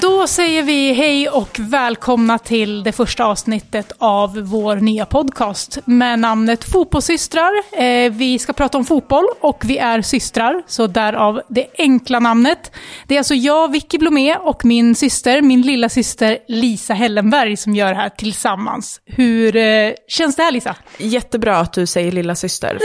Då säger vi hej och välkomna till det första avsnittet av vår nya podcast med namnet Fotbollssystrar. Eh, vi ska prata om fotboll och vi är systrar, så därav det enkla namnet. Det är alltså jag, Vicky Blomé, och min syster, min lilla syster Lisa Hellenberg som gör det här tillsammans. Hur eh, känns det här Lisa? Jättebra att du säger lilla syster,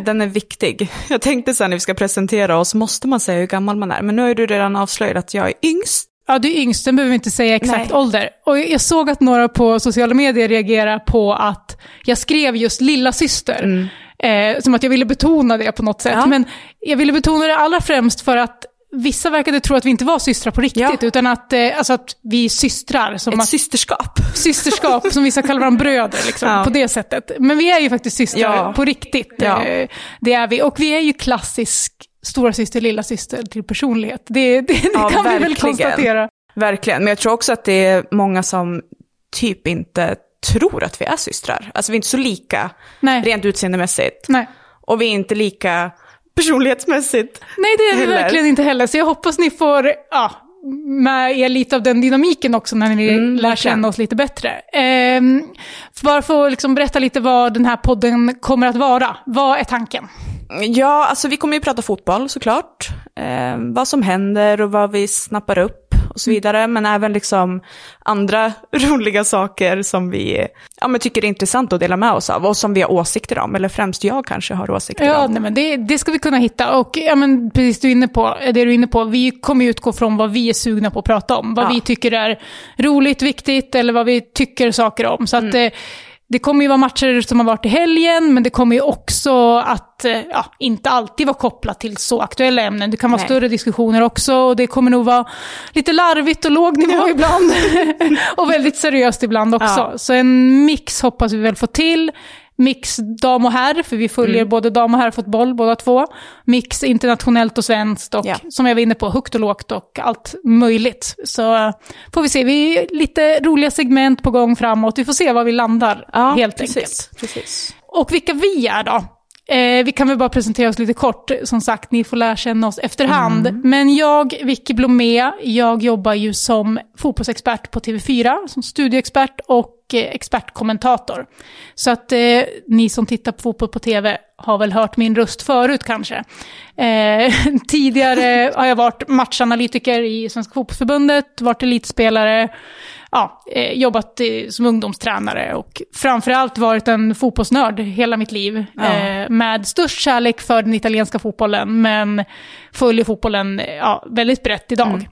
den är viktig. Jag tänkte sen när vi ska presentera oss, måste man säga hur gammal man är? Men nu har du redan avslöjat att jag är yngst. Ja, du är yngst, den behöver vi inte säga exakt Nej. ålder. Och jag såg att några på sociala medier reagerade på att jag skrev just lilla syster. Eh, som att jag ville betona det på något sätt. Ja. Men jag ville betona det allra främst för att vissa verkade tro att vi inte var systrar på riktigt. Ja. Utan att, eh, alltså att vi är systrar. Som Ett att, systerskap. systerskap, som vissa kallar varandra bröder. Liksom, Ja. På det sättet. Men vi är ju faktiskt systrar på riktigt. Eh, det är vi. Och vi är ju klassisk stora syster, lilla syster till personlighet. Det, det, det Ja, kan vi väl verkligen. konstatera. Verkligen, men jag tror också att det är många som typ inte tror att vi är systrar. Alltså vi är inte så lika Nej. rent utseendemässigt. Nej. Och vi är inte lika personlighetsmässigt. Nej, det är vi Heller. verkligen inte heller. Så jag hoppas ni får ja, med er lite av den dynamiken också när ni Mm, lär verkligen. känna oss lite bättre. Ehm, bara för att liksom berätta lite vad den här podden kommer att vara. Vad är tanken? Ja, alltså vi kommer ju prata fotboll såklart. Eh, vad som händer och vad vi snappar upp och så vidare. Men även liksom andra roliga saker som vi ja, men tycker är intressant att dela med oss av. Och som vi har åsikter om. Eller främst jag kanske har åsikter Ja, om. nej, men det, det ska vi kunna hitta. Och ja, men precis du inne på, det du är inne på, vi kommer utgå från vad vi är sugna på att prata om. Vad Ja. vi tycker är roligt, viktigt eller vad vi tycker saker om. Så att, eh, det kommer ju vara matcher som har varit i helgen, men det kommer ju också att eh, ja, inte alltid vara kopplat till så aktuella ämnen. Det kan vara Nej. större diskussioner också och det kommer nog vara lite larvigt och låg nivå ibland. och väldigt seriöst ibland också. Ja. Så en mix hoppas vi väl få till. Mix dam och herr, för vi följer Mm. både dam och herrfotboll båda två. Mix internationellt och svenskt och Ja. som jag var inne på, högt och lågt och allt möjligt. Så eh, får vi se, vi är lite roliga segment på gång framåt. Vi får se var vi landar Ja, helt precis, enkelt. Precis. Och vilka vi är då? Eh, vi kan väl bara presentera oss lite kort. Som sagt, ni får lära känna oss efterhand. Mm. Men jag, Vicky Blomé, jag jobbar ju som fotbollsexpert på TV4, som studieexpert och eh, expertkommentator. Så att eh, ni som tittar på fotboll på TV har väl hört min röst förut kanske. Eh, tidigare har jag varit matchanalytiker i Svenska Fotbollförbundet, varit elitspelare, ja, eh, jobbat eh, som ungdomstränare och framförallt varit en fotbollsnörd hela mitt liv. Ja. Eh, med störst kärlek för den italienska fotbollen, men följer fotbollen ja, väldigt brett idag.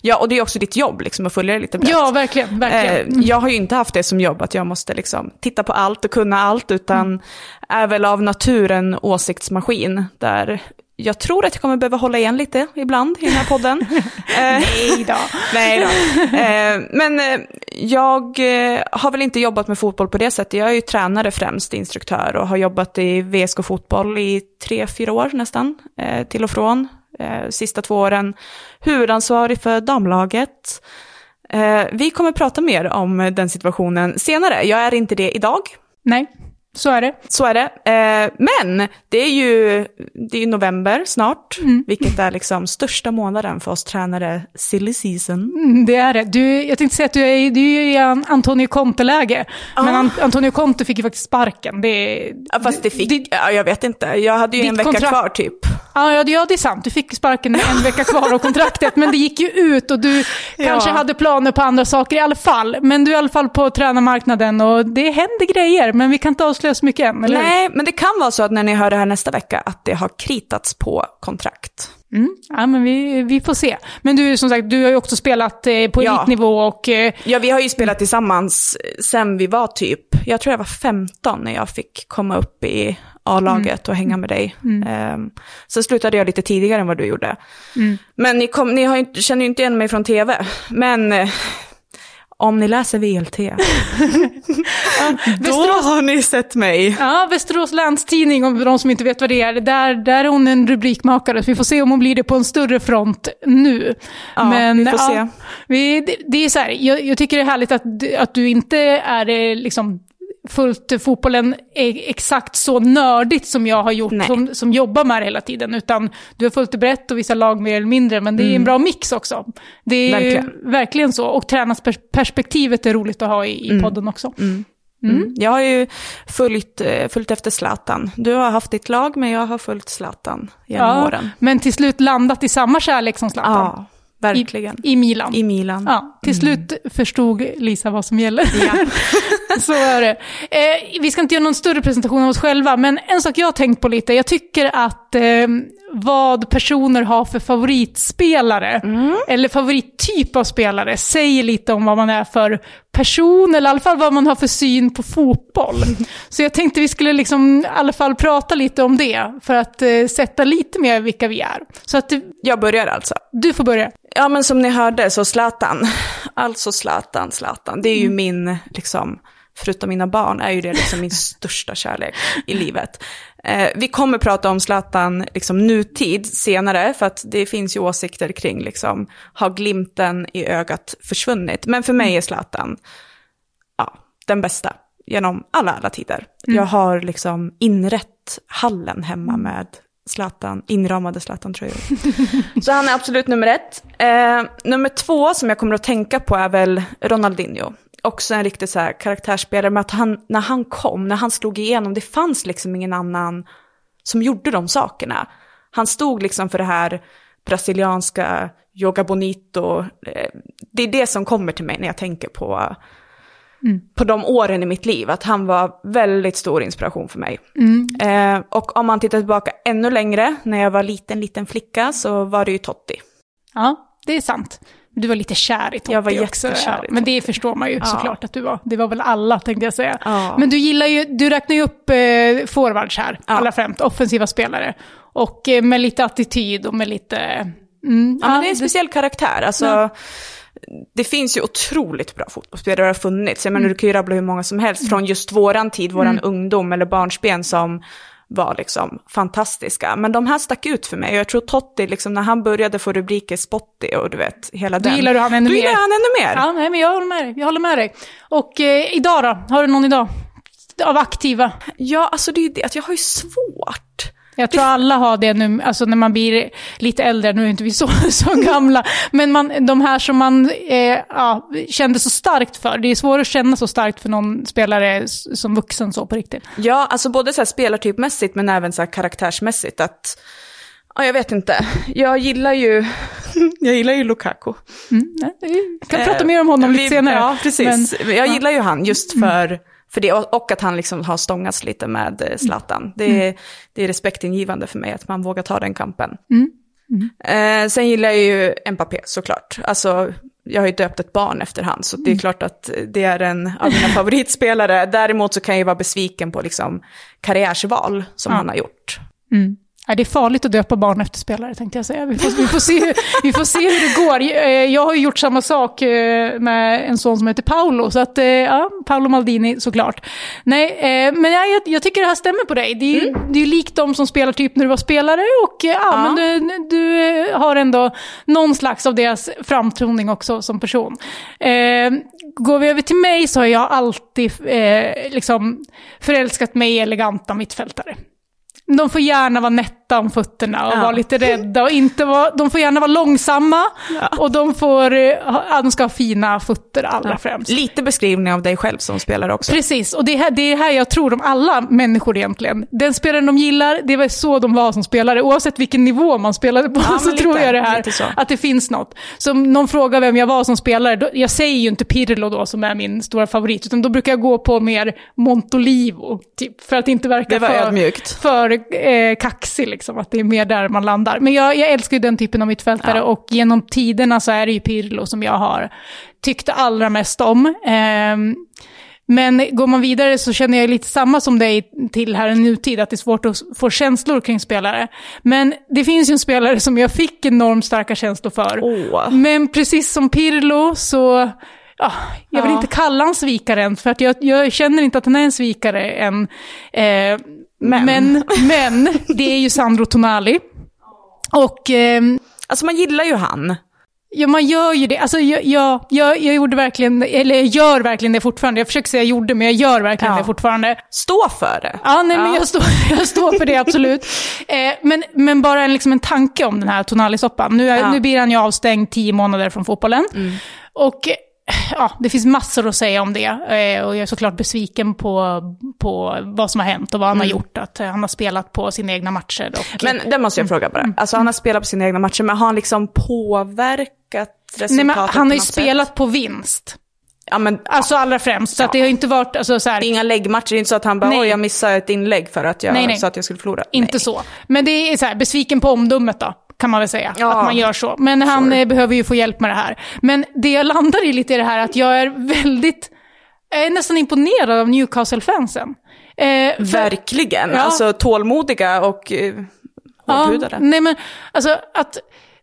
Ja, och det är också ditt jobb liksom, att följa det lite brett. Ja, verkligen. verkligen. Eh, jag har ju inte haft det som jobb, att jag måste liksom titta på allt och kunna allt, utan Mm. är väl av natur en åsiktsmaskin, där jag tror att jag kommer behöva hålla igen lite ibland i den här podden. Eh, Nej då. Nej då. Eh, men eh, jag har väl inte jobbat med fotboll på det sättet. Jag är ju tränare främst, instruktör och har jobbat i VSK fotboll i tre, fyra år nästan, till och från. Sista två åren huvudansvarig för damlaget. Vi kommer prata mer om den situationen senare. Jag är inte det idag. Nej, så är det. Så är det. Eh, men det är ju det är november snart, vilket är liksom största månaden för oss tränare, silly season. Mm, Det är det. Du, jag tänkte säga att du är, du är i An- Antonio Conte-läge. Men An- Antonio Conte fick ju faktiskt sparken. Det, Ja, fast det fick, det- ja, jag vet inte, jag hade ju en vecka kontrakt- kvar typ. Ja, ja, det- ja, det är sant. Du fick sparken en vecka kvar av kontraktet, men det gick ju ut och du kanske hade planer på andra saker i alla fall. Men du är i alla fall på tränarmarknaden och det händer grejer, men vi kan inte avslöja så mycket än, eller? Nej, men det kan vara så att när ni hör det här nästa vecka att det har kritats på kontrakt. Mm. Ja, men vi, vi får se. Men du, som sagt, du har ju också spelat eh, på Ja. elitnivå och... Eh, Ja, vi har ju spelat tillsammans sen vi var typ, jag tror jag var 15 när jag fick komma upp i A-laget och hänga med dig. Um, sen slutade jag lite tidigare än vad du gjorde. Men ni, kom, ni har känner ju inte igen mig från tv. Men eh, om ni läser VLT, då har ni sett mig. Ja, Västerås Länstidning, om de som inte vet vad det är, där, där är hon en rubrikmakare. Så vi får se om hon blir det på en större front nu. Ja, vi får se. Vi, det, det är så här, jag, jag tycker det är härligt att, att du inte är eh, liksom fullt fotbollen exakt så nördigt som jag har gjort, Nej. som, som jobbar med det hela tiden. Utan du har följt det brett och vissa lag mer eller mindre, men det är en bra mix också. Det är verkligen, Verkligen. så. Och tränarperspektivet är roligt att ha i, i podden också. Mm. Jag har ju följt, eh, följt efter Zlatan. Du har haft ditt lag, men jag har följt Zlatan genom Ja, åren. men till slut landat i samma kärlek som Zlatan. Ja, verkligen. I, I Milan. I Milan. Ja, till slut förstod Lisa vad som gäller. Ja. Så är det. Eh, vi ska inte göra någon större presentation av oss själva, men en sak jag har tänkt på lite, jag tycker att eh, vad personer har för favoritspelare, eller favorittyp av spelare, säger lite om vad man är för person, eller i alla fall vad man har för syn på fotboll. Så jag tänkte vi skulle liksom i alla fall prata lite om det, för att eh, sätta lite mer vilka vi är. Så att Jag börjar alltså. du får börja. Ja, men som ni hörde så Zlatan. Alltså Zlatan, Zlatan. Det är ju min, liksom, förutom mina barn, är ju det liksom min största kärlek i livet. Eh, vi kommer prata om Zlatan liksom nutid senare, för att det finns ju åsikter kring, liksom, har glimten i ögat försvunnit? Men för mig är Zlatan, ja, den bästa genom alla, alla tider. Jag har liksom inrett hallen hemma med Zlatan, inramade Zlatan-tröjor. Så han är absolut nummer ett. Eh, nummer två som jag kommer att tänka på är väl Ronaldinho. Också en riktig så här karaktärsspelare med att han, när han kom, när han slog igenom, det fanns liksom ingen annan som gjorde de sakerna. Han stod liksom för det här brasilianska yoga bonito. Eh, det är det som kommer till mig när jag tänker på, på de åren i mitt liv. Att han var väldigt stor inspiration för mig. Eh, och om man tittar tillbaka ännu längre, när jag var liten, liten flicka, så var det ju Totti. Ja, det är sant. Du var lite kär i Totti Jag var också. jättekär ja. i Men det förstår man ju Ja. såklart att du var. Det var väl alla tänkte jag säga. Ja. Men du gillar ju, du räknar ju upp eh, forwards här, Ja. allra främst, offensiva spelare. Och eh, med lite attityd och med lite... Mm, Ja, men det är en speciell karaktär. Alltså. Det finns ju otroligt bra fotbollsspelare, det har funnits. Jag menar, du kan ju rabbla hur många som helst från just våran tid, våran ungdom eller barnsben som var liksom fantastiska. Men de här stack ut för mig. Och jag tror Totti, liksom, när han började få rubriker Spotty och du vet, hela Då den. gillar du han ännu mer. gillar han ännu mer. Ja, nej, men jag håller med dig. Jag håller med dig. Och eh, idag då? Har du någon idag? Av aktiva? Ja, alltså det är ju det att jag har ju svårt. Jag tror alla har det nu, alltså när man blir lite äldre, nu är inte vi så, så gamla, men man, de här som man eh, ja, kände så starkt för, det är svårt att känna så starkt för någon spelare som vuxen så på riktigt. Ja, alltså både så här spelartypmässigt men även så här karaktärsmässigt. Att, ja, jag vet inte. Jag gillar ju, jag gillar ju Lukaku. Mm, nej, vi kan prata mer om honom Eh, lite senare. Ja, precis. Men, jag ja. gillar ju han just för, för det och, att han liksom har stångats lite med eh, Zlatan. Det, Mm. är- det är respektingivande för mig att man vågar ta den kampen. Mm. Eh, sen gillar jag ju Mbappé såklart. Alltså, jag har ju döpt ett barn efter han, så det Mm. är klart att det är en av mina favoritspelare. Däremot så kan jag ju vara besviken på liksom karriärsval som Ja. han har gjort. Mm. Ja, det är farligt att döpa barn efter spelare tänkte jag säga. Vi får, vi får, se, vi får se hur det går. Eh, Jag har ju gjort samma sak eh, med en son som heter Paolo. Så att, eh, ja, Paolo Maldini såklart. Nej, men jag, jag, tycker det här stämmer på dig. Det är, ju- det är likt de som spelar typ när du var spelare. Och ja, Ja. men du, du har ändå någon slags av deras framtoning också som person. Eh, går vi över till mig så har jag alltid eh, liksom förälskat mig i eleganta mittfältare. De får gärna vara nätta om fötterna och Ja. vara lite rädda och inte vara, de får gärna vara långsamma och de, får, eh, ja, de ska ha fina fötter allra främst. Lite beskrivning av dig själv som spelare också. Precis, och det är, här, det är här jag tror om alla människor egentligen. Den spelaren de gillar, det var så de var som spelare. Oavsett vilken nivå man spelade på Ja, så men tror lite, jag det här, lite att det finns något. Så om någon frågar vem jag var som spelare, då, jag säger ju inte Pirlo då som är min stora favorit, utan då brukar jag gå på mer Montolivo, typ, för att inte verka för, för eh, kaxig, liksom, att det är mer där man landar. Men jag, jag älskar ju den typen av mittfältare Ja. och genom tiderna så är det ju Pirlo som jag har tyckt allra mest om. Ehm, men går man vidare så känner jag lite samma som dig till här i nutid, att det är svårt att få känslor kring spelare. Men det finns ju en spelare som jag fick enormt starka känslor för. Åh. Men precis som Pirlo så, ja, jag vill Ja. inte kalla han svikare än, för att jag, jag känner inte att han är en svikare än. Eh, Men. men. men, det är ju Sandro Tonali. Och ehm, Alltså man gillar ju han. Ja, man gör ju det. Alltså, jag, jag, jag, jag gjorde verkligen, eller jag gör verkligen det fortfarande. Jag försöker säga gjorde, men jag gör verkligen Ja. det fortfarande. Stå för det. Ja, nej, men Ja. jag står, jag står för det absolut. Eh, men, men bara en, liksom en tanke om den här Tonali-soppan. Nu, är- Ja. nu blir han ju avstängd tio månader från fotbollen. Och eh, ja, det finns massor att säga om det. Eh, och jag är såklart besviken på, på vad som har hänt och vad han har gjort. Att eh, han har spelat på sina egna matcher. Och, Men det måste jag fråga bara. Alltså han har spelat på sina egna matcher, men har han liksom påverkat resultatet nej, men han har ju något sätt? spelat på vinst. Ja, men Alltså allra främst. Så att det har inte varit, alltså, så här, det är inga läggmatcher, det är inte så att han bara Nej. oj jag missade ett inlägg för att jag Nej, nej. sa att jag skulle förlora. Inte nej. så. Men det är så här, besviken på omdömet då, kan man väl säga. Ja. Att man gör så. Men han Sure. eh, behöver ju få hjälp med det här. Men det jag landar i lite är det här att jag är väldigt, jag är nästan imponerad av Newcastle-fansen. Eh, Verkligen, Ja. alltså tålmodiga och eh, hårdhudade. nej men, alltså att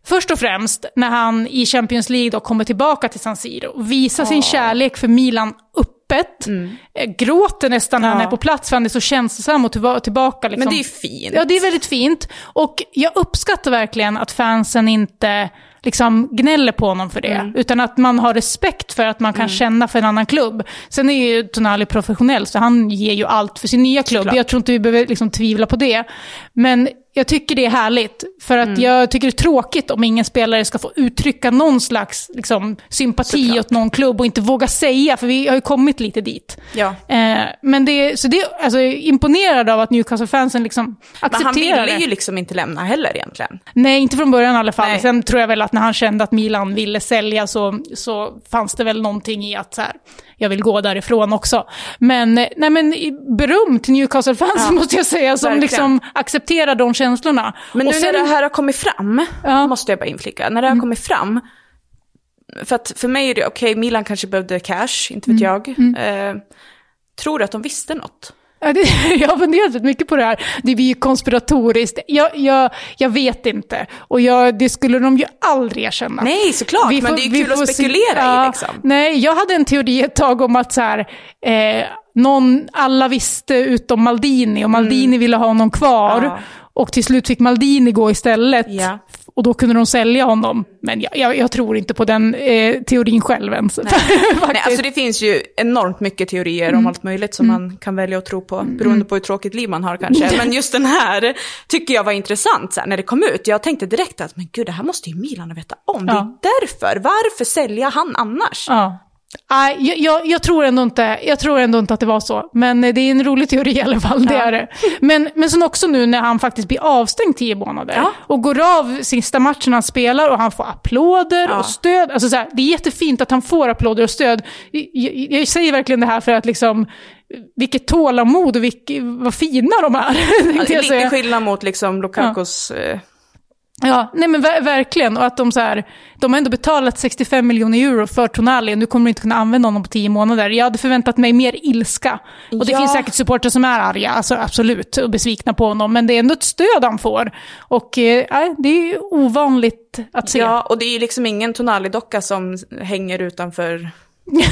först och främst när han i Champions League då kommer tillbaka till San Siro och visar sin kärlek för Milan öppet, eh, gråter nästan när han Mm. Ja. är på plats för han är så känslosam och tillba- tillbaka. Liksom. Men det är fint. Ja, det är väldigt fint. Och jag uppskattar verkligen att fansen inte liksom gnäller på honom för det. Mm. Utan att man har respekt för att man kan känna för en annan klubb. Sen är ju Tonali professionell, så han ger ju allt för sin nya klubb. Såklart. Jag tror inte vi behöver liksom tvivla på det. Men jag tycker det är härligt. För att Mm. jag tycker det är tråkigt om ingen spelare ska få uttrycka någon slags liksom, sympati Såklart. åt någon klubb och inte våga säga, för vi har ju kommit lite dit. Ja. Eh, men det, så det, alltså, jag är imponerad av att Newcastle-fansen liksom Men han accepterar ville det. ju liksom inte lämna heller egentligen. Nej, inte från början i alla fall. Nej. Sen tror jag väl att när han kände att Milan ville sälja så, så fanns det väl någonting i att så här, jag vill gå därifrån också. Men, eh, nej, men beröm till Newcastle-fansen Ja, måste jag säga, som verkligen. liksom accepterar de känslorna. Men nu sen- när det här har kommit fram, Ja. Mm. måste jag bara inflika, när det har kommit fram, för att för mig är det, okej, Milan kanske behövde cash, inte vet Mm. jag. Eh, tror du att de visste något? Ja, jag har funderat rätt mycket på det här. Det blir ju konspiratoriskt. Jag, jag, jag vet inte. Och jag, det skulle de ju aldrig erkänna. Nej, såklart, Vi men får- det är ju kul att se- spekulera ja, i liksom. Nej, jag hade en teori ett tag om att så här, eh, någon, alla visste utom Maldini och Maldini ville ha honom kvar. Mm. Ja. Och till slut fick Maldini gå istället. Ja. Och då kunde de sälja honom. Men jag, jag, jag tror inte på den eh, teorin själv ens. Nej, Faktiskt. alltså det finns ju enormt mycket teorier Mm. om allt möjligt som man kan välja att tro på, beroende på hur tråkigt liv man har kanske. Men just den här tycker jag var intressant så här, när det kom ut. Jag tänkte direkt att, men gud, det här måste ju Milan veta om. Det är Ja. därför. Varför sälja han annars? Ja. Nej, jag, jag, tror ändå inte, jag tror ändå inte att det var så. Men eh, det är en rolig teori i alla fall, det Ja. är det. Men, men sen också nu när han faktiskt blir avstängd tio månader Ja. och går av sista matchen han spelar och han får applåder Ja. och stöd. Alltså så här, det är jättefint att han får applåder och stöd. Jag, jag, säger verkligen det här för att liksom, vilket tålamod och vilket, vad fina de är. jag Lite skillnad mot liksom Lukakos... eh, Ja, nej men ver- verkligen. Och att de så här, de har ändå betalat 65 miljoner euro för Tonali och nu kommer de inte kunna använda honom på tio månader. Jag hade förväntat mig mer ilska. Och det Ja. finns säkert supportrar som är arga, alltså absolut, och besvikna på honom. Men det är ändå ett stöd han får. Och eh, det är ju ovanligt att se. Ja, och det är ju liksom ingen Tonali-docka som hänger utanför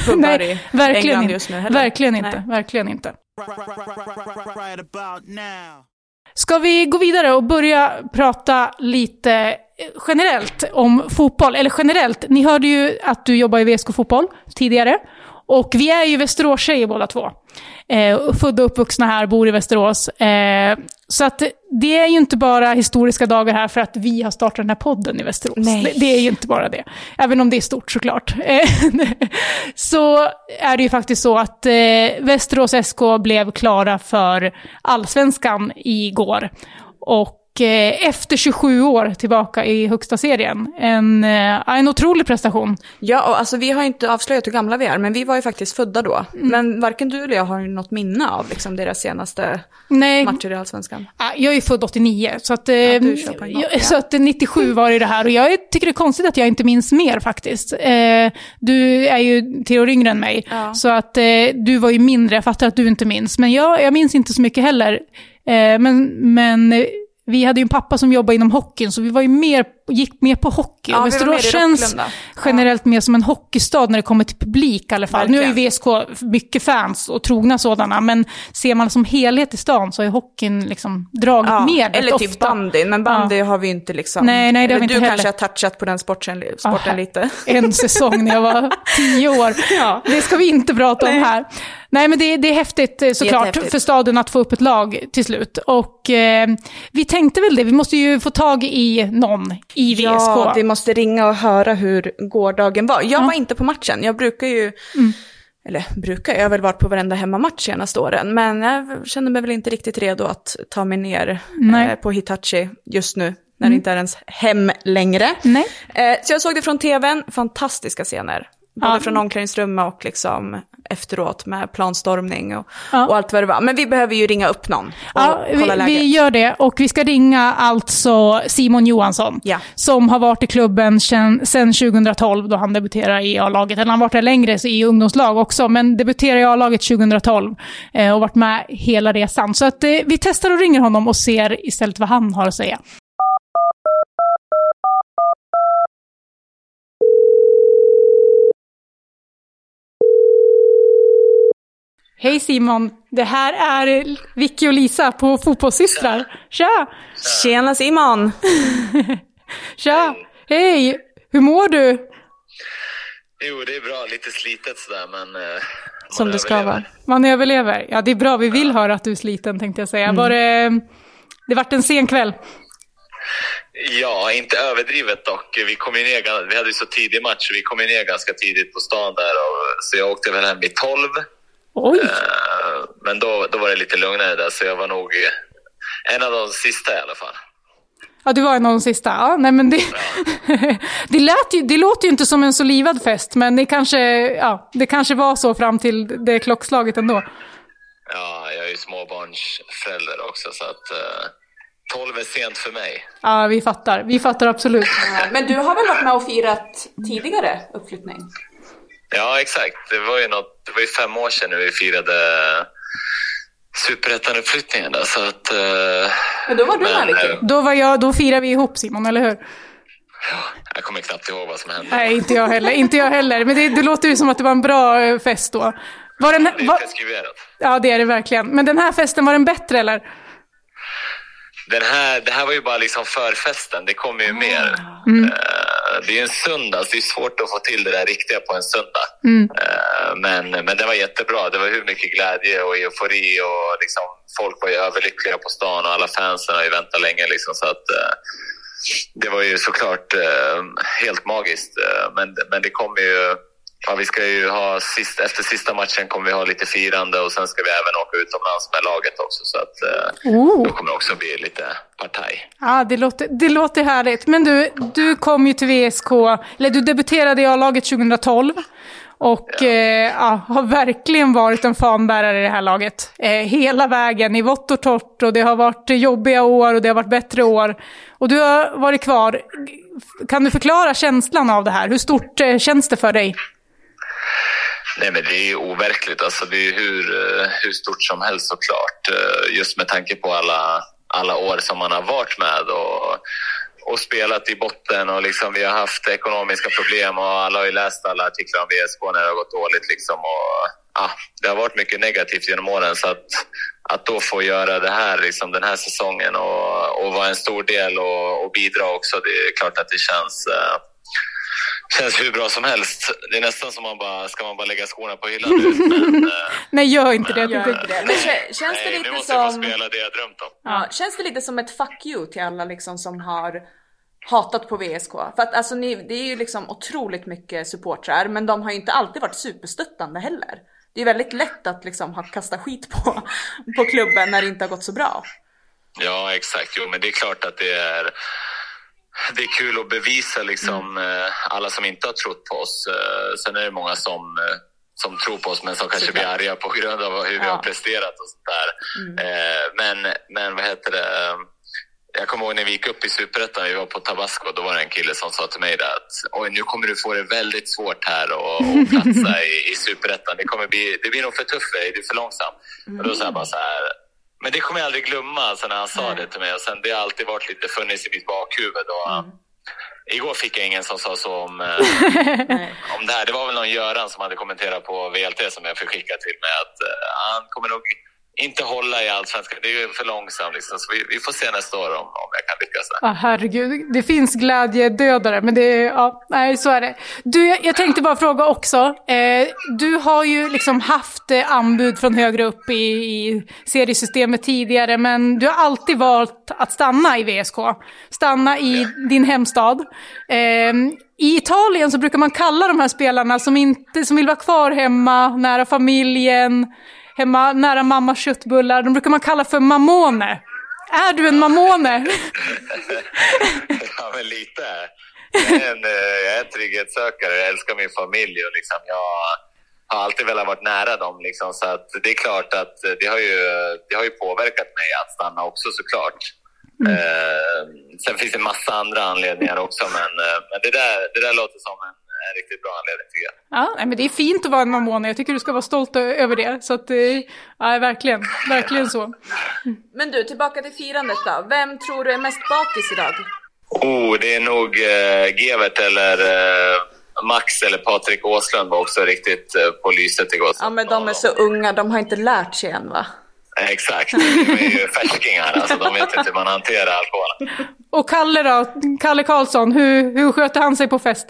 pubbar nej, i verkligen England just nu heller. Verkligen inte. Nej. Verkligen inte. Right about now. Ska vi gå vidare och börja prata lite eh, generellt om fotboll? Eller generellt, ni hörde ju att du jobbar i VSK Fotboll tidigare. Och vi är ju Västerås-tjejer båda två. Eh, födda och uppvuxna här, bor i Västerås. Eh, så att det är ju inte bara historiska dagar här för att vi har startat den här podden i Västerås. Nej. Det, det är ju inte bara det. Även om det är stort såklart. Eh, så är det ju faktiskt så att eh, Västerås SK blev klara för allsvenskan igår. Och eh, efter 27 år tillbaka i högsta serien. En, eh, en otrolig prestation. Ja, och alltså vi har inte avslöjat hur gamla vi är, men vi var ju faktiskt födda då. Mm. Men varken du eller jag har något minne av liksom, deras senaste Nej, matcher i Allsvenskan. Ja, Jag är född 89, så att, eh, en gång, jag- ja. så att 97 var det det här. Och jag tycker det är konstigt att jag inte minns mer faktiskt. Eh, du är ju tre år yngre än mig, Ja. så att eh, du var ju mindre. Jag fattar att du inte minns, men jag, jag minns inte så mycket heller. Eh, men, men eh, vi hade ju en pappa som jobbade inom hockeyn, så vi var ju mer gick mer på hockey. Ja, och Västerås känns generellt mer som en hockeystad när det kommer till publik i alla fall. Nu Verkligen. har ju VSK mycket fans och trogna sådana, men ser man som helhet i stan så har ju hockeyn liksom dragit Ja, med rätt eller typ ofta. bandyn, men bandy har vi inte liksom... Nej, nej, det har vi inte du heller. kanske har touchat på den sporten, sporten Ah, lite. En säsong när jag var tio år. Ja. Det ska vi inte prata om Nej. här. Nej, men det, det är häftigt eh, såklart för staden att få upp ett lag till slut. Och eh, vi tänkte väl det, vi måste ju få tag i någon i VSK. Ja, vi måste ringa och höra hur gårdagen var. Jag var inte på matchen, jag brukar ju... Mm. Eller brukar, jag har väl varit på varenda hemmamatch senaste åren. Men jag känner mig väl inte riktigt redo att ta mig ner. Mm. eh, på Hitachi just nu. När det inte är ens hem längre. Nej. Eh, så jag såg det från tvn, fantastiska scener. Både Ja. från omklädningsrummet och liksom efteråt med planstormning och, Ja. och allt vad det var. Men vi behöver ju ringa upp någon och Ja, kolla vi, läget. vi gör det och vi ska ringa alltså Simon Johansson. Ja. Som har varit i klubben sedan 2012 då han debuterade i A-laget. Eller han har varit där längre så i ungdomslag också, men debuterade i A-laget 2012 eh, och varit med hela resan. Så att, eh, vi testar och ringer honom och ser istället vad han har att säga. Hej Simon, det här är Vicky och Lisa på Fotbollssystrar. Tja! Tjena Simon! Tja! Hej! Hur mår du? Jo, det är bra. Lite slitet sådär, men... Eh, Som det ska vara. Man överlever. Ja, det är bra. Vi vill höra att du är sliten tänkte jag säga. Var det... Det vart en sen kväll. Ja, inte överdrivet dock. Vi kom ner, vi hade ju så tidig match, så vi kom ner ganska tidigt på stan där. Och, så jag åkte väl hem vid 12. Oj! Eh, men då, då var det lite lugnare där, så jag var nog en av de sista i alla fall. Ja, du var en av de sista. Ja, nej men det... det, lät ju, det låter ju inte som en så livad fest, men det kanske, ja, det kanske var så fram till det klockslaget ändå. Ja, jag är ju småbarnsförälder också, så att eh, 12 är sent för mig. Ja, vi fattar. Vi fattar absolut. Men du har väl varit med och firat tidigare uppflyttning? Ja, exakt. Det var ju, något, det var ju fem år sedan när vi firade superettan-uppflyttningen så att... eh, Men då var du men, Vicky. eh, Då, var jag, då firar vi ihop Simon, eller hur? Jag kommer knappt ihåg vad som hände. Nej, inte jag heller. Inte jag heller. Men det, det låter ju som att det var en bra eh, fest då. Var den, Det är var, preskriberat. ja, det är det verkligen. Men den här festen, var den bättre eller? Den här, det här var ju bara liksom förfesten, det kommer ju mer. Eh, det är ju en söndag, så det är svårt att få till det där riktiga på en söndag. Eh, men, men det var jättebra, det var hur mycket glädje och eufori och liksom, folk var ju överlyckliga på stan och alla fansen har ju väntat länge. Liksom, så att, eh, det var ju såklart helt magiskt. Men, men det kommer ju... Ja, vi ska ju ha sist, efter sista matchen kommer vi ha lite firande och sen ska vi även åka utomlands med laget också. Så att, eh, Oh. då kommer det också bli lite partaj. Ja, det låter, det låter härligt. Men du, du kom ju till VSK, eller du debuterade i A-laget 2012. Och ja. Eh, ja, har verkligen varit en fanbärare i det här laget. Eh, hela vägen, i vått och torrt. Och det har varit jobbiga år och det har varit bättre år. Och du har varit kvar. Kan du förklara känslan av det här? Hur stort eh, känns det för dig? Nej, men det är ju overkligt. Alltså, det är ju hur, eh, hur stort som helst såklart. Eh, just med tanke på alla, alla år som man har varit med och, och spelat i botten. Och liksom, vi har haft ekonomiska problem och alla har ju läst alla artiklar om VSK när det har gått dåligt. Liksom, och, ja, det har varit mycket negativt genom åren. Så att, att då få göra det här liksom, den här säsongen och, och vara en stor del och, och bidra också, det är klart att det känns eh, känns hur bra som helst. Det är nästan som man bara, ska man bara lägga skorna på hyllan nu? Men, Nej, gör inte det. Gör inte det. Men kä- känns det nej, nu lite måste jag få som... spela det jag drömt om. Ja, känns det lite som ett fuck you till alla liksom som har hatat på VSK? För att alltså ni, det är ju liksom otroligt mycket supportrar, men de har ju inte alltid varit superstöttande heller. Det är väldigt lätt att liksom ha kastat skit på, på klubben när det inte har gått så bra. Ja, exakt. Jo, men det är klart att det är det är kul att bevisa liksom, eh, alla som inte har trott på oss. Eh, sen är det många som, eh, som tror på oss men som kanske blir arga på grund av hur vi Ja. har presterat och sånt där. Eh, men, men vad heter det? Jag kommer ihåg när vi gick upp i Superettan, vi var på Tabasco, då var det en kille som sa till mig där att oj, nu kommer du få det väldigt svårt här och, och platsa i, i Superettan. Det, kommer bli, det blir nog för tufft för dig, du är för långsam. Och då sa jag bara så här, men det kommer jag aldrig glömma alltså, när han sa det till mig. Och sen, det har alltid varit lite funnits i mitt bakhuvud. Och, igår fick jag ingen som sa så om, eh, om det här. Det var väl någon Göran som hade kommenterat på VLT som jag fick skicka till mig att eh, han kommer nog inte hålla i allsvenskan. Det är för långsamt liksom. Så vi, vi, får se nästa år om, om jag kan lyckas. Ah, herregud, det finns glädjedödare, men det ja, nej så är det. Du, jag, jag tänkte bara fråga också. Eh, du har ju liksom haft eh, anbud från högre upp i, i seriesystemet tidigare, men du har alltid valt att stanna i VSK. Stanna i din hemstad. Eh, i Italien så brukar man kalla de här spelarna som, inte, som vill vara kvar hemma, nära familjen, hemma nära mammas köttbullar. De brukar man kalla för mamone. Är du en mamone? ja, men lite. Jag är en, eh, jag är en trygghetssökare, jag älskar min familj och liksom jag har alltid velat vara nära dem. Liksom, så att det är klart att det har, ju, det har ju påverkat mig att stanna också såklart. Mm. Eh, sen finns det massa andra anledningar också, men, eh, men det, där, det där låter som en, en riktigt bra anledning tycker jag. Ja, men det är fint att vara en mamone. Jag tycker du ska vara stolt över det. Så att, eh, ja, verkligen, verkligen så. Men du, tillbaka till firandet då. Vem tror du är mest bakis idag? Oh, det är nog eh, Gevert eller eh, Max eller Patrik Åslund var också riktigt eh, på lyset igår. Ja, men de är så unga. De har inte lärt sig än, va? Exakt, de är ju färskingar. Alltså, de vet inte hur man hanterar alkohol. Och Kalle då? Kalle Karlsson, hur, hur sköter han sig på fest?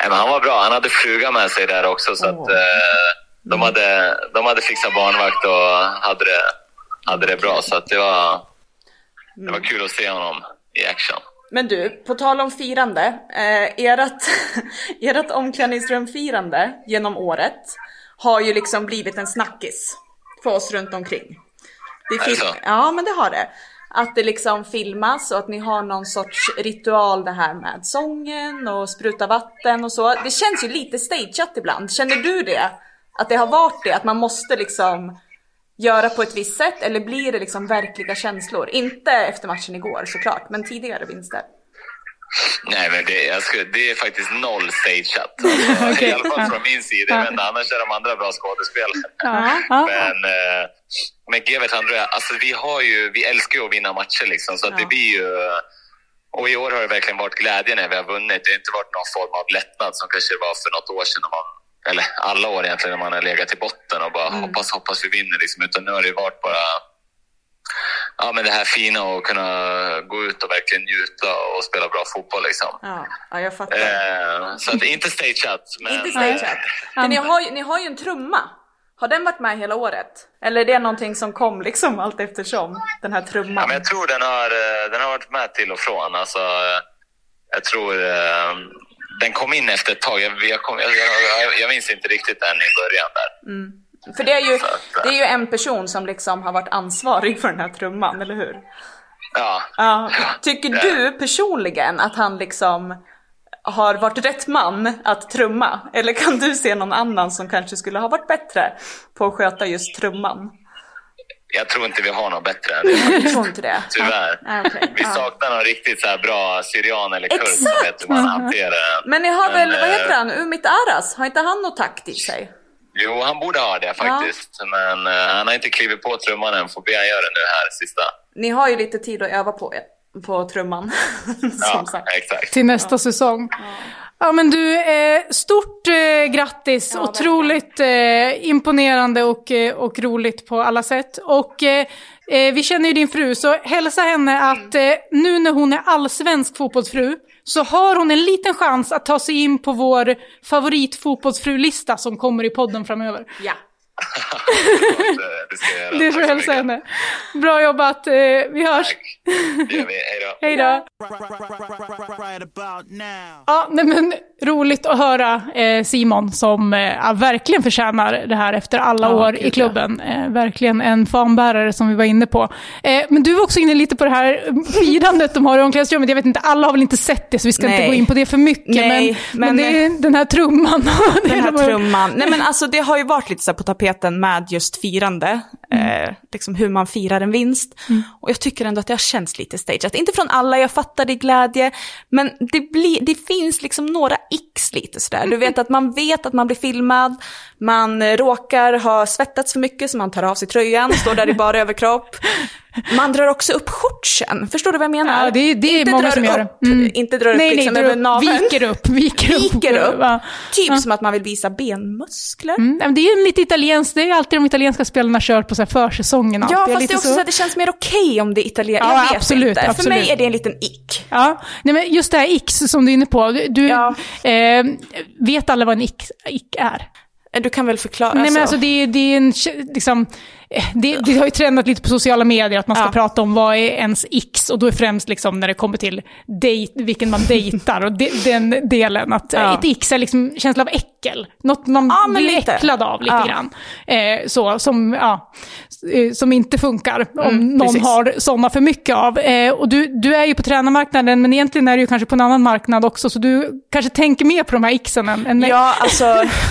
Nej, men han var bra. Han hade fruga med sig där också. Så att, eh, de, hade, de hade fixat barnvakt och hade det, hade det bra. Så att det, var, det var kul att se honom i action. Men du, på tal om firande. Eh, ert, ert omklädningsrumfirande genom året har ju liksom blivit en snackis för oss runt omkring. Det så? Ja, men det har det. Att det liksom filmas och att ni har någon sorts ritual det här med sången och spruta vatten och så. Det känns ju lite stageat ibland. Känner du det? Att det har varit det? Att man måste liksom göra på ett visst sätt eller blir det liksom verkliga känslor? Inte efter matchen igår såklart, men tidigare vinster. Nej, men det, jag skulle, det är faktiskt noll stageat. Alltså, Okej, I alla fall från min sida. Ja. Inte, annars är de andra bra skådespelare. Ja. Men, eh, men Gevert André, alltså vi, har ju, vi älskar ju att vinna matcher. Liksom, så Ja. det blir ju, och i år har det verkligen varit glädje när vi har vunnit. Det har inte varit någon form av lättnad som kanske var för något år sedan. När man, eller alla år egentligen, när man har legat i botten och bara hoppas, hoppas vi vinner. Liksom. Utan nu har det varit bara ja, men det här fina och kunna gå ut och verkligen njuta och spela bra fotboll. Liksom. Ja, ja jag fattar. Eh, så att inte stageat. Men, Inte stageat. Men ni har, ju, ni har ju en trumma. Har den varit med hela året? Eller är det någonting som kom liksom allt eftersom? Den här Ja, trumman? men jag tror den har, eh, den har varit med till och från. Alltså, eh, jag tror eh, den kom in efter ett tag. Jag, jag, kom, jag, jag, jag minns inte riktigt den i början där. För det är, ju, det är ju en person som liksom har varit ansvarig för den här trumman, eller hur? Ja. Ja. Tycker du personligen att han liksom har varit rätt man att trumma? Eller kan du se någon annan som kanske skulle ha varit bättre på att sköta just trumman? Jag tror inte vi har något bättre det. Jag tror inte det. Tyvärr. Ja, okej. Vi saknar någon riktigt så bra syrian eller kurd som vet hur man hanterar den. Men ni har väl, Men, vad heter eh, han, Umit Aras? Har inte han något takt i sig? Jo, han borde ha det faktiskt. Men eh, han har inte klivit på trumman än. Får be han göra det nu här sista. Ni har ju lite tid att öva på på trumman. Ja, sagt. exakt. till nästa säsong. Ja men du, eh, stort eh, grattis. Ja, Otroligt eh, imponerande och, eh, och roligt på alla sätt. Och eh, vi känner ju din fru, så hälsa henne att eh, nu när hon är allsvensk fotbollsfru så har hon en liten chans att ta sig in på vår favoritfotbollsfru-lista som kommer i podden framöver. Ja. Det- ska jag göra. Får du så hälsa henne. Bra jobbat, eh, vi hörs. Tack. Det gör vi. Hej då. Ja, nej men roligt att höra eh, Simon som eh, ja, verkligen förtjänar det här efter alla Ja, år i klubben. Eh, verkligen en fanbärare som vi var inne på. Men du var också inne lite på det här firandet de har i omklädningsrummet. Jag vet inte, alla har väl inte sett det så vi ska inte Nej. gå in på det för mycket. Nej, men, men, men- det är den här trumman. Den här trumman. Nej men alltså det har ju varit lite så här på tapeten helheten med just firande. Mm. Eh, liksom hur man firar en vinst. Och jag tycker ändå att det har känts lite stageat. Inte från alla, jag fattar det glädje. Men det, blir, det finns liksom några x lite sådär. Du vet att man vet att man blir filmad. Man eh, råkar ha svettats för mycket så man tar av sig tröjan, står där i bara överkropp. Man drar också upp shortsen, förstår du vad jag menar? Ja, det det är inte många drar som gör upp, det. Mm. Inte drar upp Nej, nej, liksom drar över upp, naveln. viker upp, viker upp. Viker upp. Typ som att man vill visa benmuskler. Mm, det är ju lite italienskt, det är alltid de italienska spelarna kör på så här försäsongen. Ja, fast det är också så. att det känns mer okej om det är italienskt. Ja, jag vet absolut, inte. För absolut. mig är det en liten ick. Ja, nej men just det här X som du är inne på. Du, Ja. eh, vet alla vad en X, X är? Du kan väl förklara? Nej men så. alltså det, det är en, liksom, eh, det, det har ju trendat lite på sociala medier att man ska Ja. prata om vad är ens X och då är främst liksom när det kommer till dejt, vilken man dejtar och de, den delen. Att eh, Ja. ett X är liksom känsla av äckel, något man Ja, blir lite. äcklad av lite Ja. grann. Eh, så, som, ja, eh, som inte funkar om Mm, någon precis. har sådana för mycket av. Eh, och du, du är ju på tränarmarknaden men egentligen är du ju kanske på en annan marknad också så du kanske tänker mer på de här Xen än, än. Ja, alltså,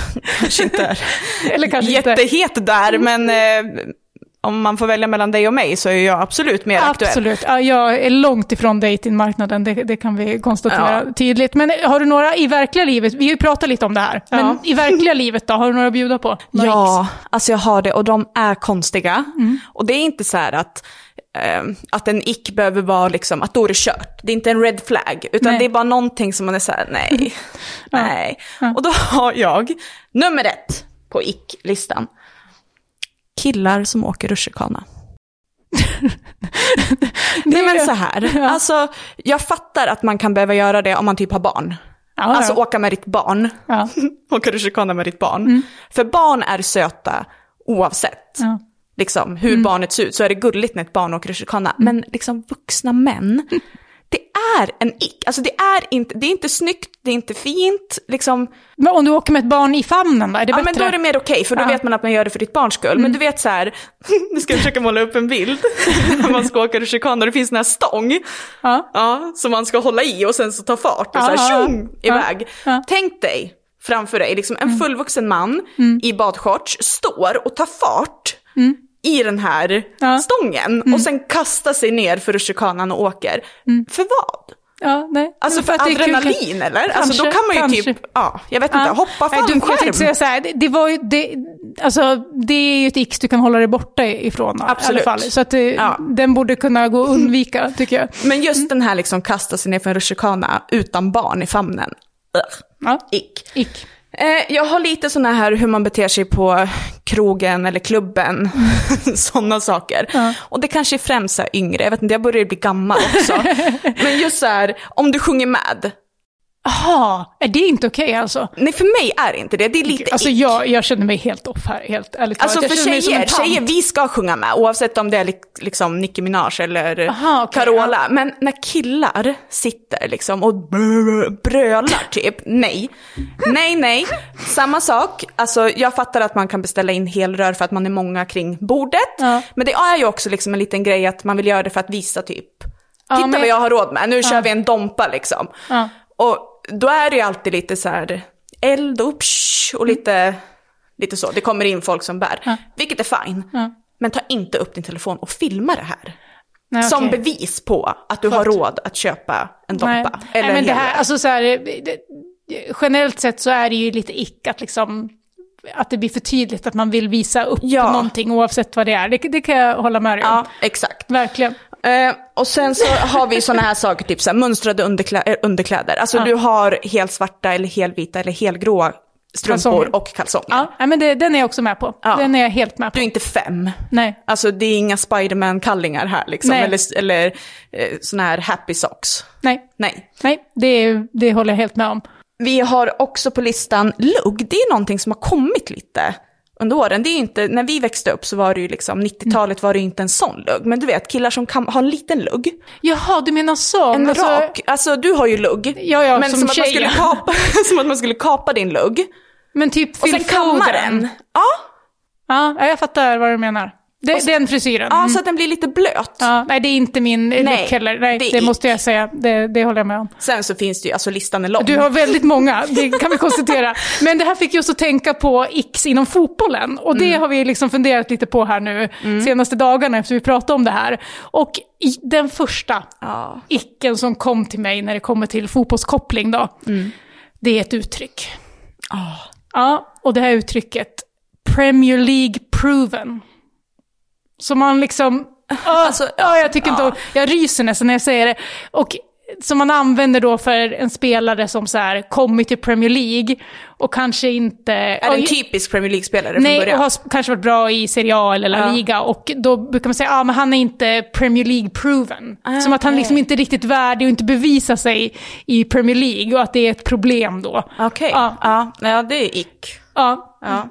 kanske inte Eller kanske inte. jättehet där, men eh, om man får välja mellan dig och mig så är jag absolut mer aktuell. Absolut. Ja, jag är långt ifrån datingmarknaden, det, det kan vi konstatera Ja. tydligt. Men har du några i verkliga livet, vi har ju pratat lite om det här, men Ja. i verkliga livet då, har du några att bjuda på? Några Ja, ex? alltså jag har det och de är konstiga. Mm. Och det är inte så här att, eh, att en ick behöver vara liksom, att då är det kört. Det är inte en red flag, utan Nej. det är bara någonting som man är så här, nej, nej. Och då har jag nummer ett på ick-listan. Killar som åker rutschkana. Nej men så här, alltså jag fattar att man kan behöva göra det om man typ har barn. Ja, Alltså ja. åka med ditt barn. Ja. åka rutschkana med ditt barn. För barn är söta oavsett. Ja. Liksom, hur barnet ser ut så är det gulligt när ett barn åker rutschkana. Men liksom vuxna män, det är en ick. Alltså det är inte, det är inte snyggt, det är inte fint. Liksom, Men om du åker med ett barn i famnen då, är det ja bättre? men då är det mer okej, för då Ja. vet man att man gör det för ditt barns skull. Men du vet så här, nu ska jag försöka måla upp en bild. när man ska åka rutschkana, det finns den här stång. Ja. Ja, som man ska hålla i och sen så ta fart och så här tjong, iväg. Mm. Tänk dig framför dig, liksom en fullvuxen man i badshorts står och tar fart i den här Mm. Ja. Mm. stången och sen kastar sig ner för rutschkanan och åker. För vad? Ja, nej. Alltså för att det är kul- adrenalin eller? alltså då Kanske, kan man ju kanske. typ, ja, jag vet inte, Ja. hoppa Jag tänkte fallskärm. säga så här, det, det var ju, det, alltså, det är ju ett X du kan hålla dig borta ifrån i Absolut. alla fall. Så att det, Ja. den borde kunna gå att undvika, tycker jag. Men just den här liksom kasta sig ner för en rutschkana utan barn i famnen. Ugh. Ja. Ick. Ick. Eh, jag har lite sådana här hur man beter sig på krogen eller klubben. sådana saker. Ja. Och det kanske är främst här yngre, jag vet inte, jag börjar bli gammal också. Men just så här, om du sjunger med. Jaha, är det inte okej alltså? Nej, för mig är inte det. Det är lite Alltså ick. jag, jag känner mig helt off här, helt ärligt Alltså för jag som tjejer, tjejer, vi ska sjunga med oavsett om det är li- liksom Nicki Minaj eller Aha, okej, Carola. Men när killar sitter liksom och brö- brölar typ, nej. Nej, nej. Samma sak, alltså jag fattar att man kan beställa in helrör för att man är många kring bordet. Ja. Men det är ju också liksom en liten grej att man vill göra det för att visa typ, Ja, titta men- vad jag har råd med, nu kör vi en dompa liksom. Ja. Och då är det ju alltid lite så här eld och psh, och lite, lite så. Det kommer in folk som bär. Ja. Vilket är fine. Ja. Men ta inte upp din telefon och filma det här. Nej, Som okej. bevis på att du har råd att köpa en dompa. Nej. Eller Nej, men en det här, alltså så här, det, generellt sett så är det ju lite ick att liksom att det blir för tydligt att man vill visa upp Ja. någonting oavsett vad det är. Det, det kan jag hålla med dig om. Ja, exakt. Verkligen. Eh, och sen så har vi sådana här saker, typ så här, mönstrade underklä- eh, underkläder. Alltså Ja. du har helt svarta eller helvita eller helgråa strumpor Kalsonger. och kalsonger. Ja, men det, den är jag också med på. Ja. Den är jag helt med på. Du är inte fem. Nej. Alltså det är inga Spiderman-kallingar här liksom. Nej. Eller, eller eh, såna här happy socks. Nej. Nej. Nej, det, det håller jag helt med om. Vi har också på listan lugg. Det är någonting som har kommit lite under åren. Det är inte, när vi växte upp så var det ju liksom, 90-talet var det ju inte en sån lugg. Men du vet, killar som kan ha en liten lugg. Jaha, du menar så? En Alltså, rak, alltså du har ju lugg. Ja, ja, men som som, att man skulle kapa, som att man skulle kapa din lugg. Men typ Och sen kamma den. Ja, Ja, jag fattar vad du menar. Det, den frisyren. Ja, Mm. så att den blir lite blöt. Ja, nej, det är inte min Nej, look heller. Nej, det det, måste jag säga. Det, det håller jag med om. Sen så finns det ju, alltså listan är lång. Du har väldigt många, det kan vi konstatera. Men det här fick just att tänka på X inom fotbollen. Och det har vi liksom funderat lite på här nu senaste dagarna efter vi pratade om det här. Och den första Ja. icken som kom till mig när det kommer till fotbollskoppling då, det är ett uttryck. Ja, och det här uttrycket, Premier League proven. Så man liksom, Alltså, ja, jag tycker inte om- jag ryser nästan när jag säger det. Och som man använder då för en spelare som så här kommit till Premier League och kanske inte... Är det en typisk Premier League-spelare från Nej, och början? har s- kanske varit bra i Serie A eller La Ja. Liga. Och då brukar man säga, ja ah, men han är inte Premier League-proven. Ah, Som att han liksom inte är riktigt värdig och inte bevisar sig i Premier League och att det är ett problem då. Okej, Ja. ja. Ja, det är ick. Ja, Ja.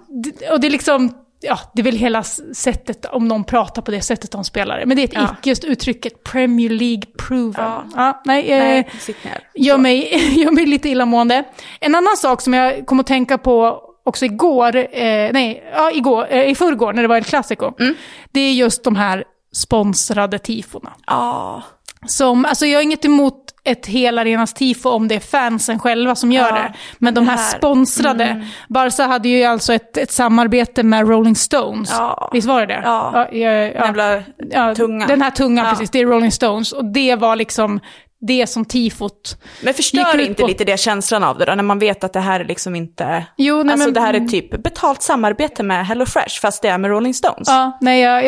Och det är liksom, ja, det är väl hela sättet om någon pratar på det sättet om spelare. Men det är ett Ja. icke, just uttrycket Premier League proven. Ja. Ja. nej, eh, Nej, ner. gör, mig, gör mig lite illamående. En annan sak som jag kom att tänka på också igår, eh, nej, ja, igår, eh, i förrgår när det var El Clasico. Mm. Det är just de här sponsrade tifona. Ja. Som, alltså jag har inget emot ett helarenas tifo om det är fansen själva som gör Ja, det. Men de här här- sponsrade, Barca hade ju alltså ett, ett samarbete med Rolling Stones. Ja. Visst var det det? Ja. ja, ja, ja. Tunga. Den här tungan, precis. Det är Rolling Stones. Och det var liksom det som tifot... Men Gick förstör ut inte på- lite det känslan av det då, när man vet att det här är liksom inte... Jo, nej, alltså men- det här är typ betalt samarbete med Hello Fresh, fast det är med Rolling Stones. Ja, nej, jag,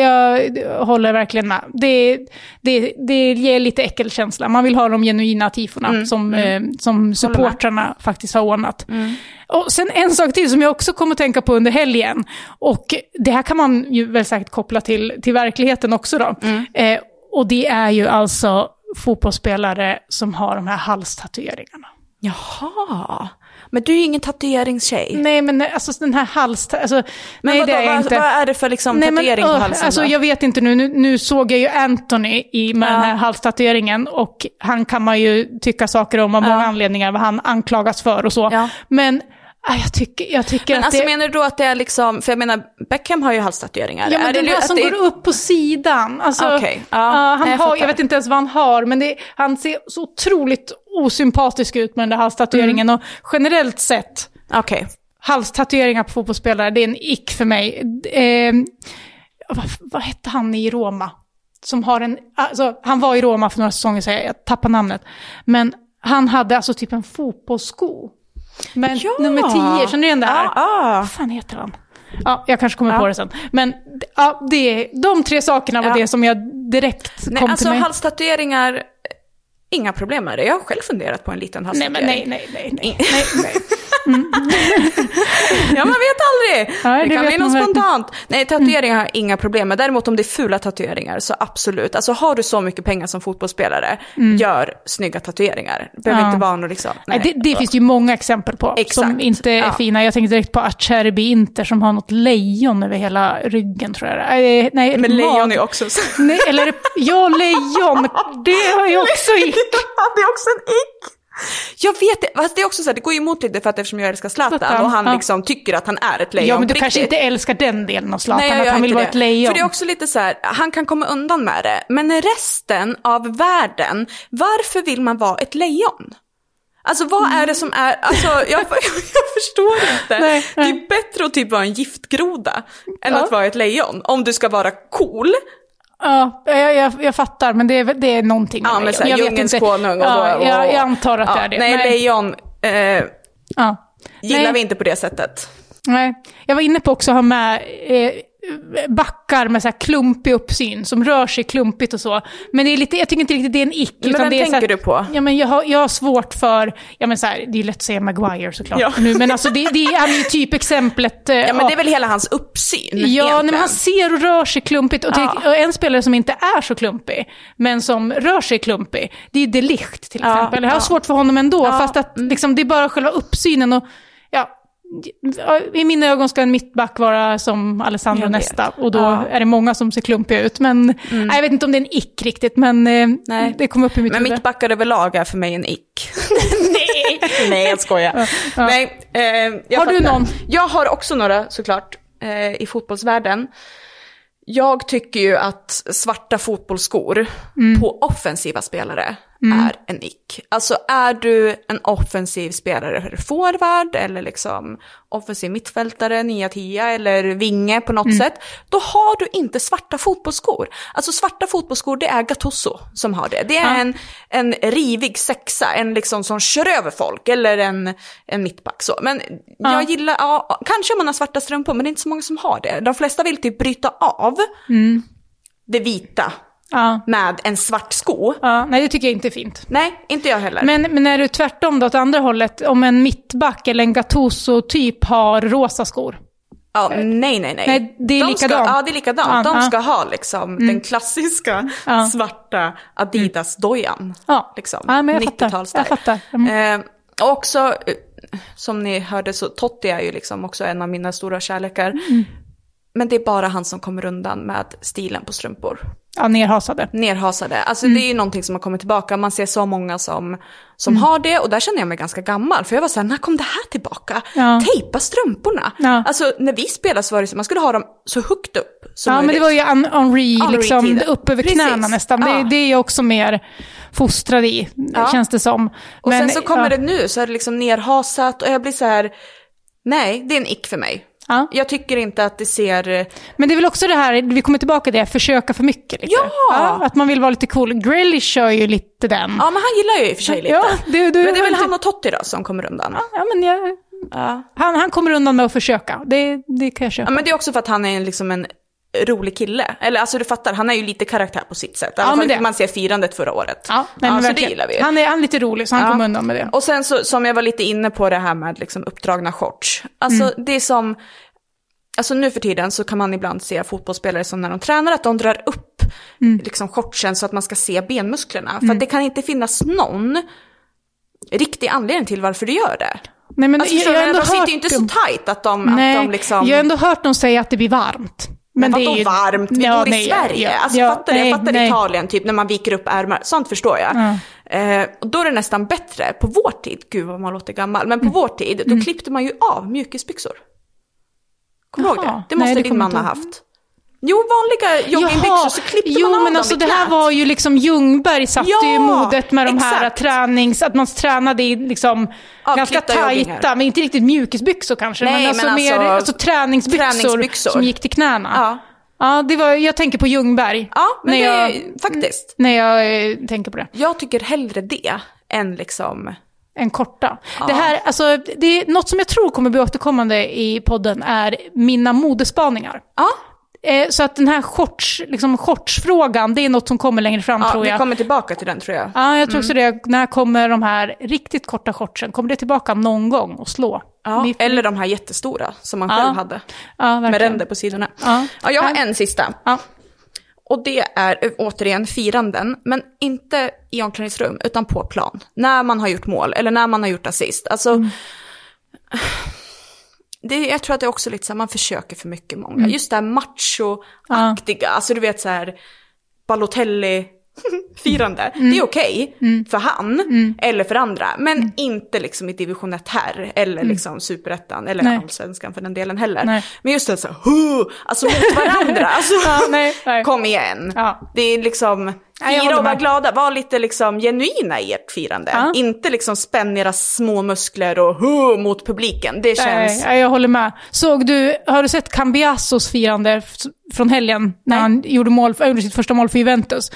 jag håller verkligen med. Det, det, det ger lite äckelkänsla. Man vill ha de genuina tifona som, Eh, som supportrarna faktiskt har ordnat. Och sen en sak till som jag också kommer att tänka på under helgen. Och det här kan man ju väl säkert koppla till, till verkligheten också då. Eh, och det är ju alltså fotbollsspelare som har de här halstatueringarna. Jaha. Men du är ju ingen tatueringstjej. Nej, men alltså den här hals... Alltså, Men nej, vadå, det är vad, inte. vad är det för liksom Nej, men, tatuering på öh, halsen alltså, då? Jag vet inte nu, nu, nu såg jag ju Anthony i, med Ja. den här halstatueringen och han kan man ju tycka saker om av många anledningar, vad han anklagas för och så. Ja. Men jag tycker, jag tycker Men att alltså det... menar du då att det är liksom, för jag menar Beckham har ju halstatueringar. Ja, men är det här att som det... går upp på sidan. Alltså, Okej, ja, ja, han jag har, jag vet inte ens vad han har, men det, han ser så otroligt osympatisk ut med den där halstatueringen. Mm. Och generellt sett, Okej. halstatueringar på fotbollsspelare, det är en ick för mig. Eh, vad, vad hette han i Roma? Som har en, alltså, han var i Roma för några säsonger sedan, jag tappar namnet. Men han hade alltså typ en fotbollssko. Men Ja. nummer 10, känner du igen det här? Ja, ja. Vad fan heter han? Ja, jag kanske kommer Ja. på det sen. Men ja, det, de tre sakerna var Ja. det som jag direkt Nej, kom alltså till mig. halstatueringar, eh, inga problem med det. Jag har själv funderat på en liten Nej, halstatuering. men nej, nej, nej, nej, nej, nej. Ja, man vet aldrig. Nej, det det kan bli något verkligen. spontant. Nej, tatueringar har jag inga problem med. Däremot om det är fula tatueringar, så absolut. Alltså har du så mycket pengar som fotbollsspelare, gör snygga tatueringar. Behöver Mm. Ja. inte vara något liksom... Nej, det, det finns ju många exempel på Exakt. som inte är Ja. fina. Jag tänkte direkt på Acerbi Inter som har något lejon över hela ryggen tror jag. Eh, Nej, Men lejon är också... Nej, eller ja, lejon. Det har ju också ick. det är också en ick. Jag vet det, fast det är också så här, det går ju emot lite för att eftersom jag älskar Zlatan Zlatan, och han ja. liksom tycker att han är ett lejon Ja, men du kanske inte älskar den delen av Zlatan, jag att han vill vara det. ett lejon. För det är också lite så här, han kan komma undan med det, men resten av världen, varför vill man vara ett lejon? Alltså vad är det som är, alltså jag, jag förstår inte. Nej, Det nej. är bättre att typ vara en giftgroda än Ja. att vara ett lejon. Om du ska vara cool. Ja, jag, jag, jag fattar, men det är, det är någonting med Ja, men lejon. så här, Jag vet inte. konung och ja, då, jag, jag antar att det ja, är det. Nej, lejon eh, ja. gillar Nej. vi inte på det sättet. Nej, jag var inne på också att ha med eh, backar med så här klumpig uppsyn, som rör sig klumpigt och så. Men det är lite, jag tycker inte riktigt det är en ick. Men utan vem det är tänker här, du på? Ja, men jag, har, jag har svårt för, ja men så här, det är ju lätt att säga Maguire såklart Ja. nu, men alltså det, det är ju typexemplet. Eh, Ja, men det är väl hela hans uppsyn Ja, nej, men han ser och rör sig klumpigt. Och, till, Ja. och en spelare som inte är så klumpig, men som rör sig klumpig, det är De Ligt till Ja, exempel. Jag har ja. svårt för honom ändå, Ja, fast att liksom, det är bara själva uppsynen. Och, ja, I mina ögon ska en mittback vara som Alessandro nästa, och då Ja. är det många som ser klumpiga ut. Men nej, jag vet inte om det är en ick riktigt, men eh, Nej. det kom upp i mitt Men mittbackar överlag är för mig en ick. Nej! Nej, jag skojar. Ja. Nej, eh, jag Har du fattar. någon? Jag har också några såklart eh, i fotbollsvärlden. Jag tycker ju att svarta fotbollsskor på offensiva spelare är en ick. Alltså är du en offensiv spelare, forward eller liksom offensiv mittfältare, nia tia eller vinge på något sätt, då har du inte svarta fotbollsskor. Alltså svarta fotbollsskor, det är Gattuso som har det. Det är Ja. en, en rivig sexa, en liksom som kör över folk, eller en, en mittback så. Men Ja. jag gillar, ja, kanske om man har svarta strumpor, men det är inte så många som har det. De flesta vill typ bryta av det vita Ja. med en svart sko. Ja, nej, det tycker jag inte är fint. Nej, inte jag heller. Men, men är du tvärtom då, åt andra hållet, om en mittback eller en Gattuso-typ har rosa skor? ja, nej, nej, nej. Nej, det är de ska, likadant. Ja, det är likadant. Ja, De ja. ska ha liksom den klassiska Ja. svarta Adidas-dojan. Ja, Liksom. ja men jag fattar. 90-talsstyle. Jag fattar. Mm. Eh, och också, eh, som ni hörde så Totti är ju liksom också en av mina stora kärlekar. Mm. Men det är bara han som kommer undan med stilen på strumpor. Ja, nerhasade. Nerhasade. Alltså Mm. det är ju någonting som har kommit tillbaka. Man ser så många som, som har det och där känner jag mig ganska gammal. För jag var så här, när kom det här tillbaka? Ja. Tejpa strumporna. Ja. Alltså när vi spelade så var det så man skulle ha dem så högt upp som Ja, men det möjligt. var ju Henri, liksom, upp över Precis. knäna nästan. Ja. Det, det är jag också mer fostrad i, Ja. känns det som. Och Men, sen så kommer det nu så är det liksom nerhasat och jag blir så här, nej det är en ick för mig. Ja. Jag tycker inte att det ser, Men det är väl också det här, vi kommer tillbaka till det, försöka för mycket lite. Ja! att man vill vara lite cool. Grealish kör ju lite den. ja men han gillar ju i och för sig lite. Ja, det- det- men det är väl han och Totti då som kommer undan. Ja, men jag, Ja. han, han kommer undan med att försöka. Det, det kan jag köpa. Ja men det är också för att han är liksom en rolig kille. Eller alltså du fattar, han är ju lite karaktär på sitt sätt. I alla Ja, fall det- man se firandet förra året. Ja, nej, men så det gillar vi. Han är, han är lite rolig, så han Ja. kommer undan med det. Och sen så, som jag var lite inne på det här med liksom uppdragna shorts. Alltså Mm. det är som, alltså nu för tiden så kan man ibland se fotbollsspelare som när de tränar att de drar upp Mm. liksom shortsen så att man ska se benmusklerna. För att det kan inte finnas någon riktig anledning till varför du gör det. Nej, men Alltså, jag, jag du? ändå de sitter ju inte så tajt att de, Nej, att de liksom... jag har ändå hört dem säga att det blir varmt. Men, det är ju- varmt? Vi Ja, bor i nej, Sverige. ja, alltså, ja, fattar nej, jag fattar nej. Italien, typ när man viker upp ärmar. Sånt förstår jag. Eh, och då är det nästan bättre. På vår tid, gud vad man låter gammal, men på Mm. vår tid, då klippte man ju av mjukisbyxor. Kommer du ihåg det? Det måste nej, det din man ha haft. Jo, vanliga joggingbyxor så klippte jo, man av men dem alltså det här var ju liksom Ljungberg satte Ja, ju modet med de här exakt. tränings... Att man tränade i liksom ganska Avklippta joggingar. tajta, men inte riktigt mjukisbyxor kanske. Nej, men alltså men mer alltså alltså, träningsbyxor, träningsbyxor. som gick till knäna. Ja. Ja, det var, jag tänker på Ljungberg. Ja, men när det jag, faktiskt. När jag eh, tänker på det. Jag tycker hellre det än liksom... En korta. Det här, alltså, det är något som jag tror kommer bli återkommande i podden är mina modespaningar. Ja, Eh, så att den här shorts, liksom shortsfrågan, det är något som kommer längre fram ja tror vi jag. kommer tillbaka till den tror jag. Ja, jag tror också det. När kommer de här riktigt korta shortsen? Kommer det tillbaka någon gång och slå? Ja, Vi- eller de här jättestora som man själv hade. Med ränder på sidorna. Ja. Ja, jag har en sista. Och det är eh, återigen firanden, men inte i omklädningsrum, utan på plan. När man har gjort mål, eller när man har gjort assist. Alltså, Mm. Det, jag tror att det är också lite så här, man försöker för mycket många. Just det här macho-aktiga, alltså du vet så här, Balotelli, firande. Det är okej för han eller för andra, men inte liksom i division 1 här eller liksom superettan eller Nej. allsvenskan för den delen heller. Nej. Men just det så "Huh!" alltså mot varandra. Alltså, Ja, nej, nej. Kom igen. Ja. Det är liksom, fira och med. glada, var lite liksom genuina i ert firande. Ja. Inte liksom spänn era små muskler och huh, mot publiken. Det känns... Nej, jag håller med. Såg du, har du sett Cambiasos firande från helgen när han gjorde, mål, gjorde sitt första mål för Juventus?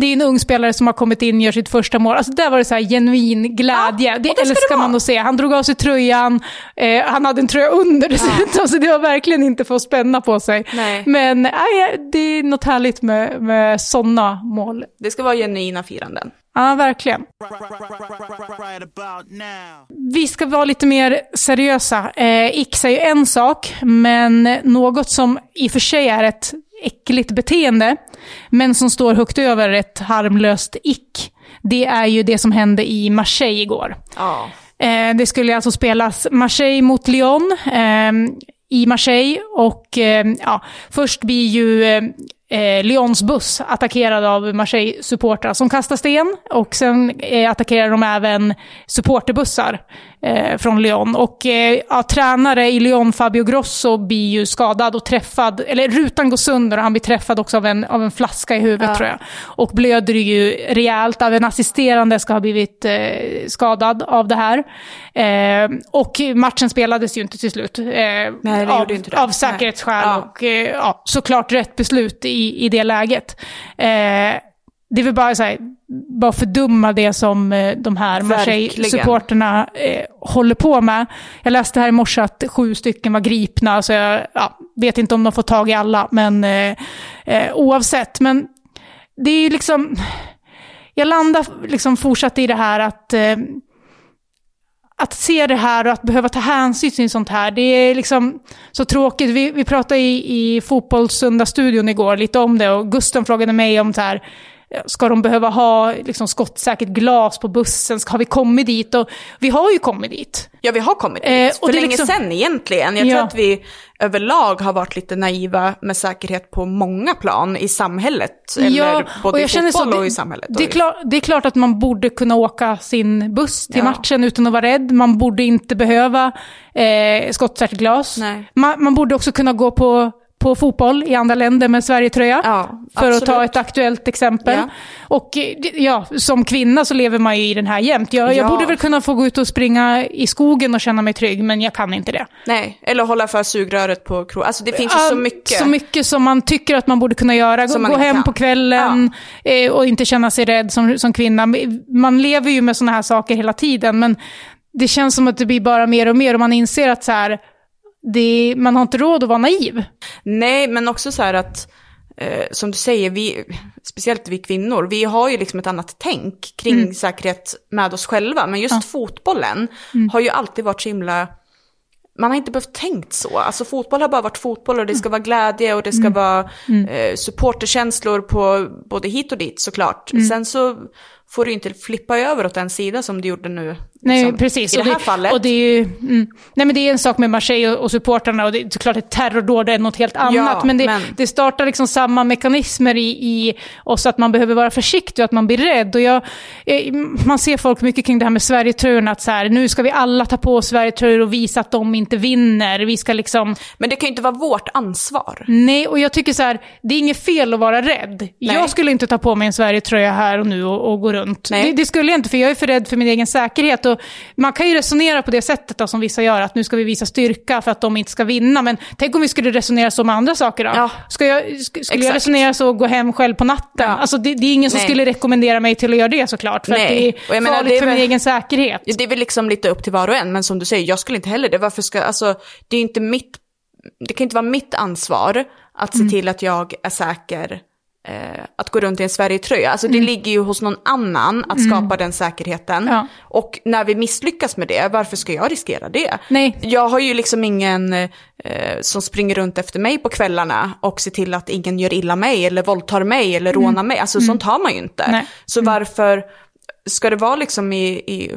Det är en ung spelare som har kommit in och gör sitt första mål. Alltså där var det så genuin glädje. Ja, det det ska älskar man att se. Han drog av sig tröjan, eh, han hade en tröja under dessutom, så det var verkligen inte för att spänna på sig. Nej. Men nej, det är något härligt med, med sådana mål. Det ska vara genuina firanden. Ja, verkligen. Vi ska vara lite mer seriösa. Eh, Ix är ju en sak, men något som i och för sig är ett äckligt beteende, men som står högt över ett harmlöst ick, det är ju det som hände i Marseille igår. Eh, det skulle alltså spelas Marseille mot Lyon eh, i Marseille och eh, ja, först blir ju eh, eh, Lyons buss attackerad av Marseille-supportrar som kastar sten. Och sen eh, attackerar de även supporterbussar eh, från Lyon. Och eh, ja, tränare i Lyon, Fabio Grosso, blir ju skadad och träffad. Eller rutan går sönder och han blir träffad också av en, av en flaska i huvudet Ja. tror jag. Och blöder ju rejält. Även assisterande ska ha blivit eh, skadad av det här. Eh, och matchen spelades ju inte till slut. Eh, det av, av säkerhetsskäl. Nej. Och eh, ja, såklart rätt beslut i, i det läget. Eh, det väl bara så här, bara fördumma det som eh, de här. Marseille-supporterna eh, håller på med. Jag läste här i morse att sju stycken var gripna, så jag ja, vet inte om de får tag i alla, men oavsett. Men det är ju liksom, jag landar liksom fortsatt i det här att att se det här och att behöva ta hänsyn till sånt här, det är liksom så tråkigt. Vi, vi pratade i, i Fotbollssöndag-studion igår lite om det och Gusten frågade mig om så här, ska de behöva ha liksom, skottsäkert glas på bussen? Har vi kommit dit? Och vi har ju kommit dit. Ja, vi har kommit dit. Eh, och För det är länge liksom- sedan egentligen. Jag tror Ja. att vi överlag har varit lite naiva med säkerhet på många plan i samhället. Eller både i känner fotboll det- och i samhället. Det är, och klart, det är klart att man borde kunna åka sin buss till Ja. matchen utan att vara rädd. Man borde inte behöva eh, skottsäkert glas. Man, man borde också kunna gå på, på fotboll i andra länder med Sverigetröja. Ja, för att ta ett aktuellt exempel. Ja. Och ja, som kvinna så lever man ju i den här jämt. Jag, jag Ja. borde väl kunna få gå ut och springa i skogen och känna mig trygg, men jag kan inte det. Nej, eller hålla för sugröret på krog. Alltså det finns ju så mycket. Så mycket som man tycker att man borde kunna göra. Som Gå, hem kan. på kvällen eh, och inte känna sig rädd som, som kvinna. Man lever ju med sådana här saker hela tiden, men det känns som att det blir bara mer och mer och man inser att så här, det, man har inte råd att vara naiv. Nej, men också så här att, eh, som du säger, vi, speciellt vi kvinnor, vi har ju liksom ett annat tänk kring Mm. säkerhet med oss själva. Men just fotbollen Mm. har ju alltid varit så himla, man har inte behövt tänkt så. Alltså fotboll har bara varit fotboll och det Mm. ska vara glädje och det ska vara eh, supporterkänslor på både hit och dit såklart. Mm. Sen så får du inte flippa över åt en sida som du gjorde nu. Nej, liksom, precis. I det och här det, fallet. Och det är ju, mm, nej men det är en sak med Marseille och, och supportrarna och det är såklart ett terrordåd är något helt annat. men, det, men- det startar liksom samma mekanismer i, i oss att man behöver vara försiktig och att man blir rädd. Och jag, eh, man ser folk mycket kring det här med Sverigetröjorna, att så här, nu ska vi alla ta på oss Sverigetröjor och visa att de inte vinner. Vi ska liksom, Men det kan ju inte vara vårt ansvar. nej, och jag tycker så här, det är inget fel att vara rädd. Jag skulle inte ta på mig en Sverigetröja här och nu och, och gå runt. Nej. Det, det skulle jag inte, för jag är för rädd för min egen säkerhet. Och man kan ju resonera på det sättet då, som vissa gör, att nu ska vi visa styrka för att de inte ska vinna. Men tänk om vi skulle resonera så med andra saker då? Ja. Ska jag, sk- skulle jag Exakt. resonera så och gå hem själv på natten? Ja. Alltså det, det är ingen som Nej. skulle rekommendera mig till att göra det såklart. För Nej. det är jag menar, farligt det är för min egen säkerhet. Det är väl liksom lite upp till var och en, men som du säger, jag skulle inte heller det. Varför ska, alltså, det är inte mitt, det kan inte vara mitt ansvar att Mm. se till att jag är säker att gå runt i en Sverigetröja. Alltså det ligger ju hos någon annan att skapa den säkerheten. Mm. Ja. Och när vi misslyckas med det, varför ska jag riskera det? Nej. Jag har ju liksom ingen eh, som springer runt efter mig på kvällarna och ser till att ingen gör illa mig eller våldtar mig eller rånar mig. Alltså sånt har man ju inte. Mm. Nej. Så varför ska det vara liksom i, i,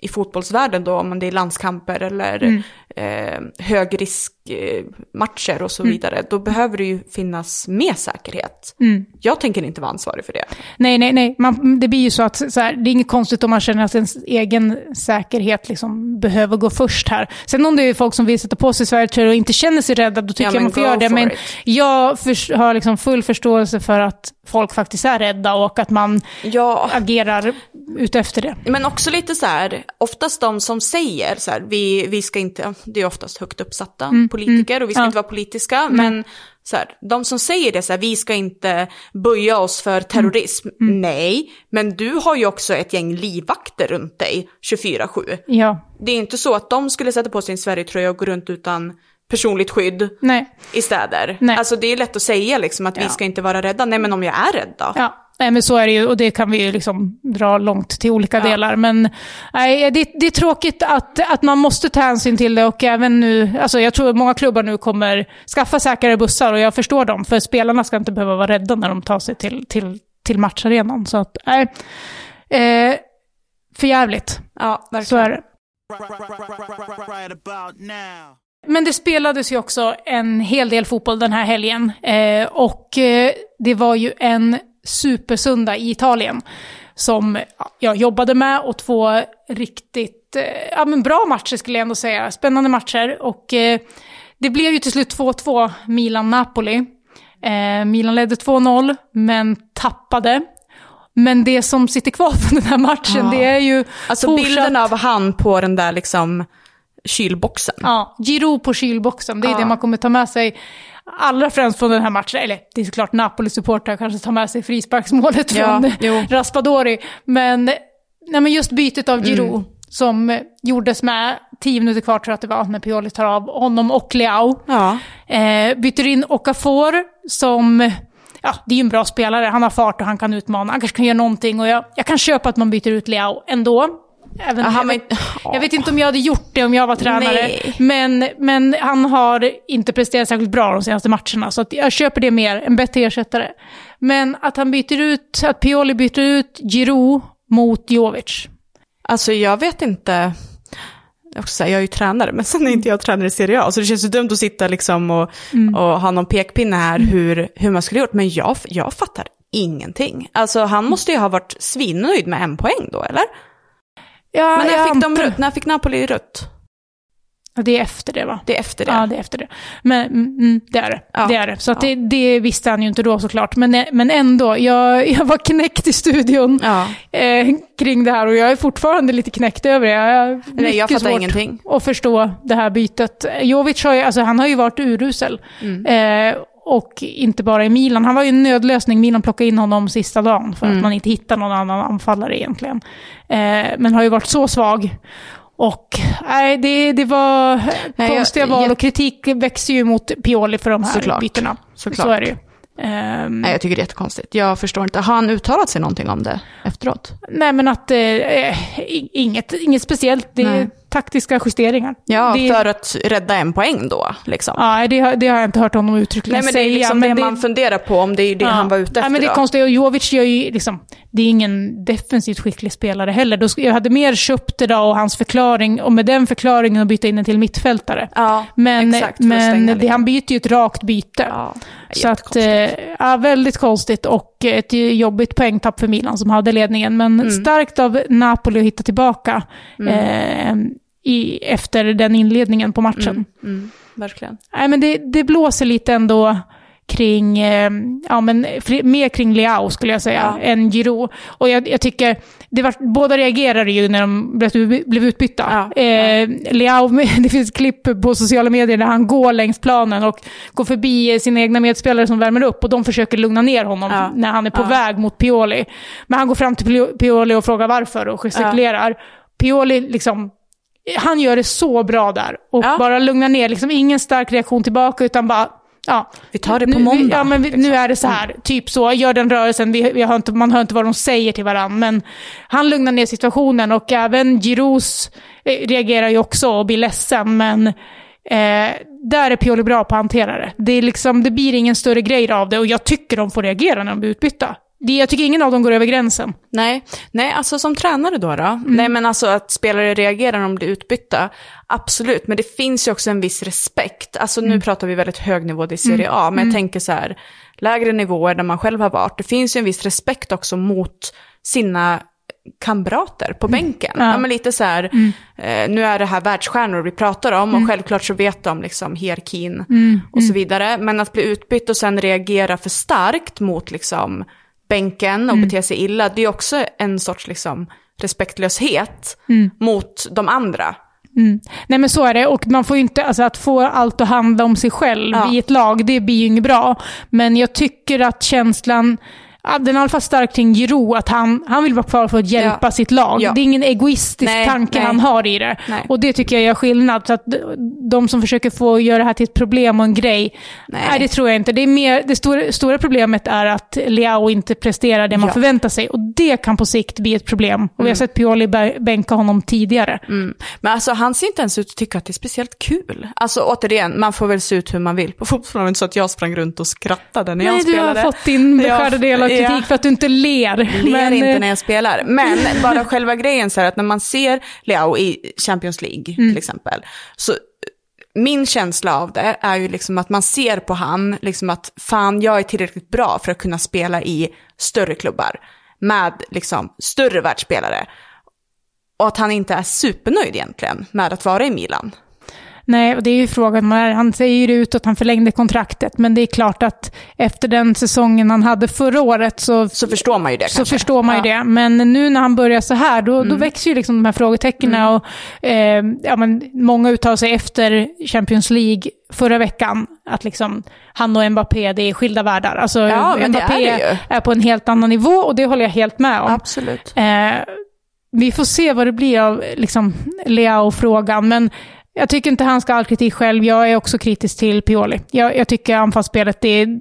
i fotbollsvärlden då, om det är landskamper eller Mm. Eh, högriskmatcher och så Mm. vidare, då behöver det ju finnas mer säkerhet. Mm. Jag tänker inte vara ansvarig för det. Nej, nej, nej. Man, det blir ju så att så här, det är inget konstigt om man känner att ens egen säkerhet liksom behöver gå först här. Sen om det är folk som vill sätta på sig Sverigetröjor och inte känner sig rädda, då tycker Ja, jag man får göra det. Men it. jag förs- har liksom full förståelse för att folk faktiskt är rädda och att man Ja, agerar utefter det. men också lite så här, oftast de som säger så här, vi, vi ska inte, det är oftast högt uppsatta politiker och vi ska Mm. ja. inte vara politiska, men så här, de som säger det så här, vi ska inte böja oss för terrorism. Mm. Nej, men du har ju också ett gäng livvakter runt dig 24-7. Ja, Det är inte så att de skulle sätta på sin Sverigetröja och gå runt utan personligt skydd nej. i städer. Nej. Alltså det är lätt att säga liksom att Ja. vi ska inte vara rädda. Nej men om jag är rädd då? Ja. Nej, men så är det ju och det kan vi ju liksom dra långt till olika Ja. delar. Men nej, det, det är tråkigt att, att man måste ta hänsyn till det och även nu, alltså jag tror att många klubbar nu kommer skaffa säkrare bussar och jag förstår dem, för spelarna ska inte behöva vara rädda när de tar sig till, till, till matcharenan. Så att, nej, eh, för jävligt. Ja, verkligen. så är det. Right about now. Men det spelades ju också en hel del fotboll den här helgen. Eh, och eh, det var ju en supersöndag i Italien som jag jobbade med och två riktigt eh, ja, men bra matcher skulle jag ändå säga. Spännande matcher. Och eh, det blev ju till slut 2-2 Milan-Napoli. Eh, Milan ledde 2-0 men tappade. Men det som sitter kvar från den här matchen Ja. det är ju Alltså fortsatt- bilden av han på den där liksom kylboxen. Ja, Giro på kylboxen, det är Ja. det man kommer ta med sig allra främst från den här matchen. Eller det är såklart Napoli-supportrar kanske tar med sig frisparksmålet Ja, från jo. Raspadori. Men, nej, men just bytet av Giro Mm. som gjordes med 10 minuter kvar tror jag att det var när Pioli tar av honom och Leao. Ja. Eh, byter in Okafor som, ja det är ju en bra spelare, han har fart och han kan utmana, han kanske kan göra någonting och jag, jag kan köpa att man byter ut Leao ändå. Även, Ja, han jag, vet, inte- om jag hade gjort det om jag var tränare, Nej. men, men han har inte presterat särskilt bra de senaste matcherna, så jag köper det mer, en bättre ersättare. Men att han byter ut, att Pioli byter ut Giroud mot Jovic. Alltså jag vet inte, jag, också säga, jag är ju tränare, men sen är inte jag tränare i Serie A, så det känns ju dumt att sitta liksom och, och ha någon pekpinne här hur, hur man skulle gjort, men jag, jag fattar ingenting. Alltså han måste ju ha varit svinnöjd med en poäng då, eller? Ja, Men när jag fick, de, rött- när fick Napoli rött? Ja, det är efter det va? Det är efter det. Ja, det är efter det. Men mm, mm, det är det. Ja. det, är det. Så Ja. det, det visste han ju inte då såklart. Men, men ändå, jag, jag var knäckt i studion Ja. eh, kring det här och jag är fortfarande lite knäckt över det. Jag har Nej, jag fattar ingenting. att förstå det här bytet. Jovic har ju, alltså, han har ju varit urusel. Mm. Eh, och inte bara i Milan. Han var ju en nödlösning. Milan plockade in honom sista dagen för Mm. att man inte hittar någon annan anfallare egentligen. Eh, men har ju varit så svag. Och nej, det, det var Nej, jag- konstiga val och kritik växer ju mot Pioli för de här Såklart. bytena. Såklart. Så är det ju. Ehm, Nej, jag tycker det är jättekonstigt. Jag förstår inte. Har han uttalat sig någonting om det efteråt? nej, men att eh, i- inget, inget speciellt. Det. Taktiska justeringar. Ja, det, för att rädda en poäng då, liksom. Ja, det, har- det har jag inte hört honom uttryckligen Nej, men det är säga. liksom men det man funderar på, om det är det Ja. han var ute efter Ja, men det är konstigt. Och Jovic gör ju liksom, det är ingen defensivt skicklig spelare heller. Då, jag hade mer köpt det då och hans förklaring, och med den förklaringen att byta in en till mittfältare. Ja, Men, exakt, men det, han byter ju ett rakt byte. Ja, Så att, eh, ja, väldigt konstigt och ett jobbigt poängtapp för Milan som hade ledningen. Men Mm. starkt av Napoli att hitta tillbaka eh, i, efter den inledningen på matchen. Mm, verkligen. Nej, men det, det blåser lite ändå kring, eh, ja men fri- mer kring Leao skulle jag säga, Ja. än Giroud. Och jag, jag tycker, det var, båda reagerade ju när de blev, blev utbytta. Ja, Eh, Leao, det finns klipp på sociala medier där han går längs planen och går förbi sina egna medspelare som värmer upp och de försöker lugna ner honom när han är på väg mot Pioli. Men han går fram till Pio- Pioli och frågar varför och gestikulerar. Pioli liksom, han gör det så bra där. Och Ja. bara lugnar ner, liksom ingen stark reaktion tillbaka utan bara, ja. Vi tar det på nu, måndag, Vi, ja, men vi, liksom. nu är det så här, typ så, gör den rörelsen, vi, vi hör inte, man hör inte vad de säger till varandra. Men han lugnar ner situationen och även Giroux eh, reagerar ju också och blir ledsen. Men eh, där är Pioli bra på att hantera det. Det, är liksom, det blir ingen större grej av det och jag tycker de får reagera när de blir utbytta. Det, jag tycker ingen av dem går över gränsen. Nej, nej, alltså som tränare då då? Mm. Nej, men alltså att spelare reagerar när de blir utbytta, absolut. Men det finns ju också en viss respekt. Alltså Mm. nu pratar vi väldigt hög nivå i Serie A, men jag tänker så här, lägre nivåer där man själv har varit. Det finns ju en viss respekt också mot sina kamrater på bänken. Mm. Ja. Ja. men lite så här, eh, nu är det här världsstjärnor vi pratar om Mm. och självklart så vet de liksom hierarkin och så vidare. Men att bli utbytt och sen reagera för starkt mot liksom bänken och Mm. bete sig illa, det är också en sorts liksom respektlöshet Mm. mot de andra. Nej men så är det, och man får ju inte, alltså att få allt att handla om sig själv Ja. i ett lag, det blir ju inget bra. Men jag tycker att känslan, den är i alla fall stark kring Giroud, att han, han vill vara kvar för att hjälpa Ja. sitt lag. Ja. Det är ingen egoistisk Nej, tanke nej. han har i det. Nej. Och det tycker jag gör skillnad. Så att de- som försöker få göra det här till ett problem och en grej, nej, det tror jag inte. Det, är mer, det stora, stora problemet är att Leao inte presterar det man Ja. förväntar sig. Och det kan på sikt bli ett problem. Och vi har sett Pioli bänka honom tidigare. Mm. Men alltså han ser inte ens ut att tycka att det är speciellt kul. Alltså återigen, man får väl se ut hur man vill på fotbollen. Det var inte så att jag sprang runt och skrattade när jag Nej, du spelade. har fått din beskärda del av kritik för att du inte ler. ler Men, inte eh, när jag spelar. Men bara själva grejen så här att när man ser Leao i Champions League Mm. till exempel, så min känsla av det är ju liksom att man ser på han, liksom att fan jag är tillräckligt bra för att kunna spela i större klubbar med liksom större världsspelare. Och att han inte är supernöjd egentligen med att vara i Milan. Nej, och det är ju frågan. Han säger ju ut att han förlängde kontraktet, men det är klart att efter den säsongen han hade förra året så, så förstår man ju det så kanske. förstår man ju ja. det. Men nu när han börjar så här, då, mm. då växer ju liksom de här frågetecknen. Mm. Och, eh, ja, men många uttalar sig efter Champions League förra veckan att liksom, han och Mbappé, det är skilda världar. Alltså, ja, Mbappé är, är, är, på en helt annan nivå och det håller jag helt med om. Absolut. Eh, vi får se vad det blir av liksom, Leao-frågan, men jag tycker inte han ska ha all kritik själv. Jag är också kritisk till Pioli. Jag, jag tycker anfallsspelet, det är,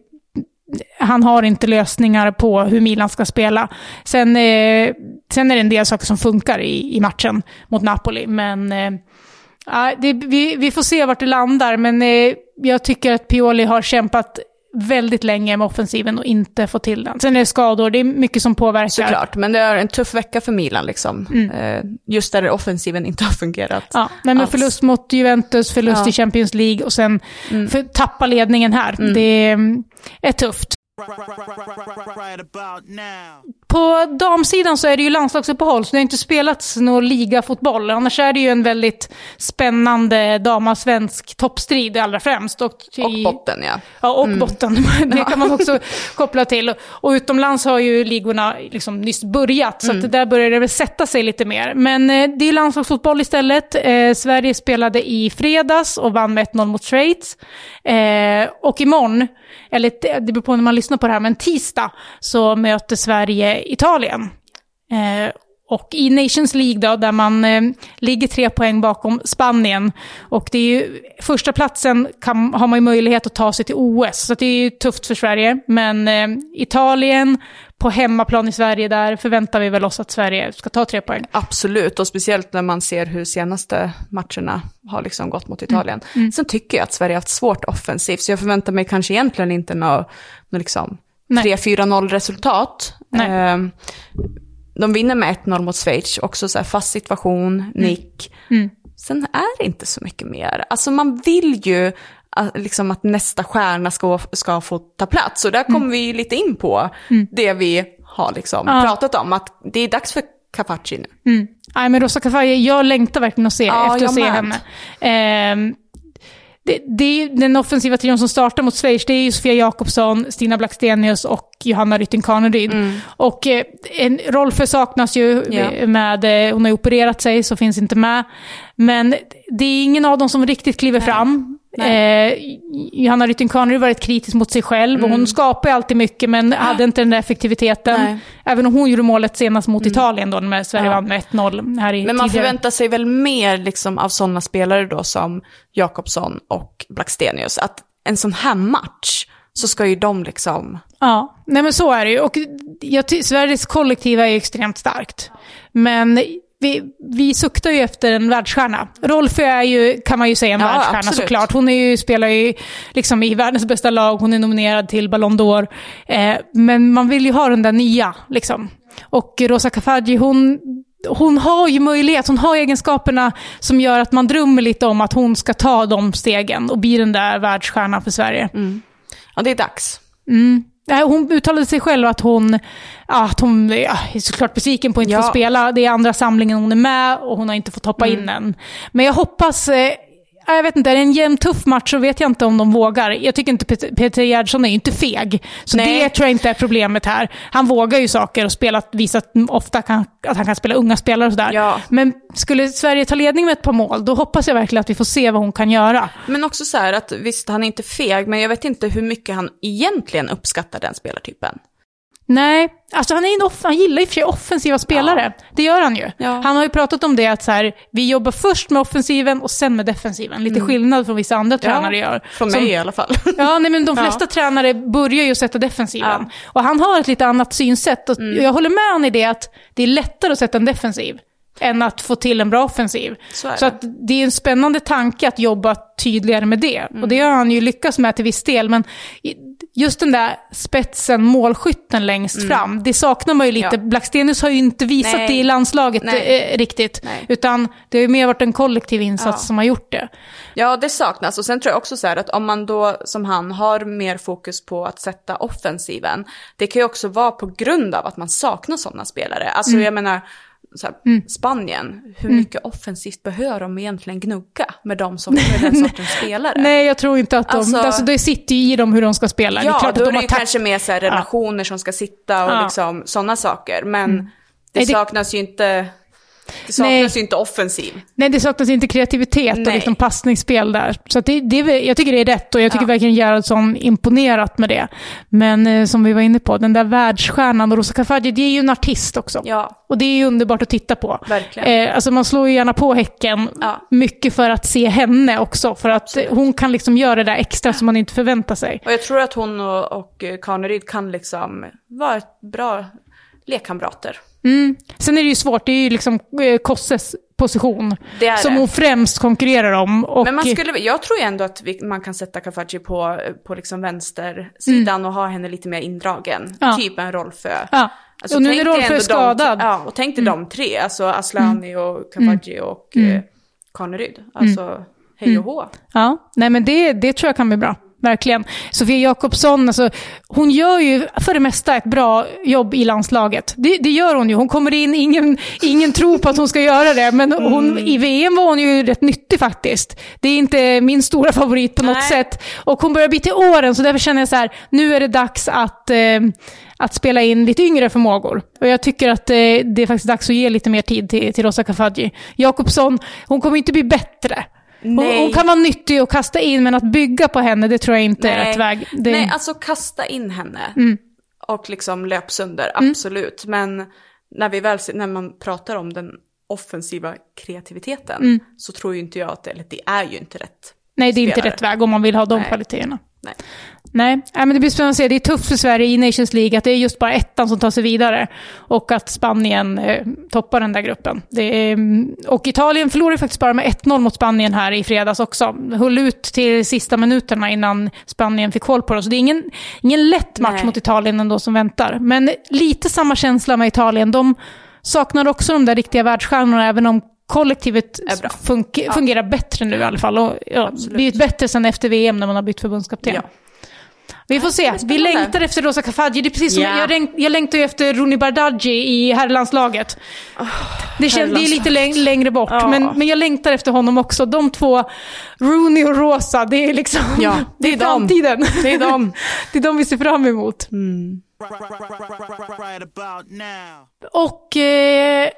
han har inte lösningar på hur Milan ska spela. Sen, eh, sen är det en del saker som funkar i, i matchen mot Napoli, men eh, det, vi, vi får se vart det landar. Men eh, jag tycker att Pioli har kämpat väldigt länge med offensiven och inte fått till den. Sen är det skador, det är mycket som påverkar. Såklart, men det är en tuff vecka för Milan liksom. Mm. Just där offensiven inte har fungerat. Ja, men förlust mot Juventus, förlust ja. i Champions League och sen mm. för, tappa ledningen här. Mm. Det är tufft. På damsidan så är det ju landslagsuppehåll, så det har inte spelats någon ligafotboll. Annars är det ju en väldigt spännande damasvensk toppstrid allra främst. Och, i, och botten ja. Ja, och mm. botten. Det kan man också koppla till. Och utomlands har ju ligorna liksom nyss börjat, så mm. att där börjar det väl sätta sig lite mer. Men eh, det är landslagsfotboll istället. Eh, Sverige spelade i fredags och vann med 1-0 mot Schweiz. Eh, och imorgon, eller det beror på när man lyssnar på det här, men tisdag så möter Sverige Italien. Eh, och i Nations League då, där man eh, ligger tre poäng bakom Spanien. Och det är ju, första platsen kan, har man ju möjlighet att ta sig till OS, så det är ju tufft för Sverige. Men eh, Italien, på hemmaplan i Sverige, där förväntar vi väl oss att Sverige ska ta tre poäng. Absolut, och speciellt när man ser hur senaste matcherna har liksom gått mot Italien. Mm. Mm. Sen tycker jag att Sverige har haft svårt offensivt, så jag förväntar mig kanske egentligen inte något, något liksom 3-4-0 resultat. Eh, de vinner med 1-0 mot Schweiz, också så här fast situation, mm. nick. Mm. Sen är det inte så mycket mer. Alltså man vill ju att, liksom att nästa stjärna ska, ska få ta plats. Och där kommer mm. vi lite in på mm. det vi har liksom ja. pratat om, att det är dags för Capaci nu. Mm. Nej men Rosa Kafaji, jag längtar verkligen att se, ja, efter att se henne. Eh, det, det är den offensiva trion som startar mot Schweiz, det är ju Sofia Jakobsson, Stina Blackstenius och Johanna Rytting Kaneryd. Mm. Och eh, en Rolfö saknas ju yeah. med, eh, hon har ju opererat sig så finns inte med. Men det är ingen av dem som riktigt kliver Nej. fram. Eh, Johanna Rytting Kaneryd varit kritisk mot sig själv. Mm. hon skapar alltid mycket men hade inte den där effektiviteten. Nej. Även om hon gjorde målet senast mot mm. Italien då, när Sverige ja. vann med 1-0 här i Men man tidigare. förväntar sig väl mer liksom, av sådana spelare då som Jakobsson och Blackstenius. Att en sån här match så ska ju de liksom... Ja, nej men så är det ju. Och jag, Sveriges kollektiva är ju extremt starkt. Men vi, vi suktar ju efter en världsstjärna. Rolfö är ju, kan man ju säga, en ja, världsstjärna absolut. såklart. Hon är ju, spelar ju liksom i världens bästa lag, hon är nominerad till Ballon d'Or. Eh, men man vill ju ha den där nya, liksom. Och Rosa Kafaji, hon, hon har ju möjlighet, hon har egenskaperna som gör att man drömmer lite om att hon ska ta de stegen och bli den där världsstjärnan för Sverige. Mm. Ja, det är dags. Mm. Hon uttalade sig själv att hon, att hon ja, är såklart besviken på att inte ja. få spela. Det är andra samlingen hon är med och hon har inte fått hoppa mm. in än. Men jag hoppas, eh, jag vet inte, är det en jämn tuff match så vet jag inte om de vågar. Jag tycker inte Peter, Gerhardsson är ju inte feg. Så Nej. det tror jag inte är problemet här. Han vågar ju saker och spelat, visat ofta kan, att han kan spela unga spelare och sådär. Ja. Men skulle Sverige ta ledning med ett par mål, då hoppas jag verkligen att vi får se vad hon kan göra. Men också så här att visst, han är inte feg, men jag vet inte hur mycket han egentligen uppskattar den spelartypen. Nej, alltså han, är en off- han gillar i och för sig offensiva spelare. Ja. Det gör han ju. Ja. Han har ju pratat om det att så här, vi jobbar först med offensiven och sen med defensiven. Lite mm. skillnad från vissa andra tränare gör. Från mig Som, i alla fall. ja, nej, men de flesta ja. tränare börjar ju sätta defensiven. Och han har ett lite annat synsätt. Och mm. Jag håller med honom i det att det är lättare att sätta en defensiv. än att få till en bra offensiv. Så Så att det är en spännande tanke att jobba tydligare med det. Och Mm. det har han ju lyckats med till viss del. Men just den där spetsen, målskytten längst fram, det saknar man ju lite. Mm. Ja. Blackstenius har ju inte visat Nej. det i landslaget Nej. eh, riktigt. Nej. Utan det har ju mer varit en kollektiv insats Ja. som har gjort det. Ja, det saknas. Och sen tror jag också så här att om man då, som han, har mer fokus på att sätta offensiven, det kan ju också vara på grund av att man saknar sådana spelare. Alltså Mm. jag menar, här, Spanien, hur mycket offensivt behöver de egentligen gnugga med de som är den sortens spelare? Nej, jag tror inte att de... Alltså- Alltså, det sitter ju i dem hur de ska spela. det är Ja, klart då att är de det har ju tack- kanske mer så här relationer som ska sitta och Ja. liksom sådana saker. Men det Nej, det- saknas ju inte, det saknas Nej. ju inte offensiv. Nej, det saknas inte kreativitet och Nej. liksom passningsspel där. Så det, det, jag tycker det är rätt och jag tycker Ja. verkligen Gerhardsson imponerat med det. Men eh, som vi var inne på, den där världsstjärnan Rosa Kafaji, det är ju en artist också. Ja, Och det är ju underbart att titta på. Verkligen. Eh, alltså man slår ju gärna på Häcken Ja. mycket för att se henne också. För att eh, hon kan liksom göra det där extra som man inte förväntar sig. och jag tror att hon och, och Kaneryd kan liksom vara ett bra lekkamrater. Mm. Sen är det ju svårt, det är ju liksom eh, Kosses position. Är som det. hon främst konkurrerar om. Och, Men man skulle, jag tror ju ändå att vi, man kan sätta Kafaji på, på liksom vänstersidan och ha henne lite mer indragen. Mm. Ja. Typ en Rolfö. Ja. och nu är dig Rolfö de- skadad. Mm. ja, och tänk dig de tre, alltså Aslani och Kafaji och Mm. eh, Kaneryd. Alltså, hej och hå. Ja, nej men det, det tror jag kan bli bra. Verkligen. Sofia Jakobsson, alltså, hon gör ju för det mesta ett bra jobb i landslaget. Det, det gör hon ju. Hon kommer in, ingen, ingen tror på att hon ska göra det, men hon, Mm. i VM var hon ju rätt nyttig faktiskt. Det är inte min stora favorit på något Nej. sätt. Och hon börjar bli till åren, så därför känner jag så här, nu är det dags att, eh, att spela in lite yngre förmågor. Och jag tycker att eh, det är faktiskt dags att ge lite mer tid till, till Rosa Kafaji. Jakobsson, hon kommer inte bli bättre. Hon, hon kan vara nyttig och kasta in, men att bygga på henne, det tror jag inte är Nej. rätt väg. Det, Nej, alltså kasta in henne. Mm. Och liksom löp sönder, absolut. Men när, vi väl, när man pratar om den offensiva kreativiteten Mm. så tror ju inte jag att det, eller det är ju inte rätt. nej, det är inte spelare. rätt väg om man vill ha de Nej. kvaliteterna. Nej. Nej, nej, men det blir spännande att se. Det är tufft för Sverige i Nations League att det är just bara ettan som tar sig vidare. Och att Spanien eh, toppar den där gruppen. Är, mm, och Italien förlorade faktiskt bara med 1-0 mot Spanien här i fredags också. Höll ut till sista minuterna innan Spanien fick koll på det. Så det är ingen, ingen lätt match Nej. mot Italien ändå som väntar. Men lite samma känsla med Italien. De saknar också de där riktiga världsstjärnorna, även om kollektivet fun- fungerar bättre nu i alla fall. Och, ja, blivit bättre sen efter VM när man har bytt förbundskapten. Ja. Vi får se. Vi längtar efter Rosa Kafaji. Det är precis som Ja. jag, läng- jag längtar ju efter Rooney Bardghji i herrlandslaget. det, känns, det är lite läng- längre bort, Ja. men, men jag längtar efter honom också. De två, Rooney och Rosa, det är liksom Ja, det är dem. framtiden. Det är dem. det är de vi ser fram emot. Now. Och eh,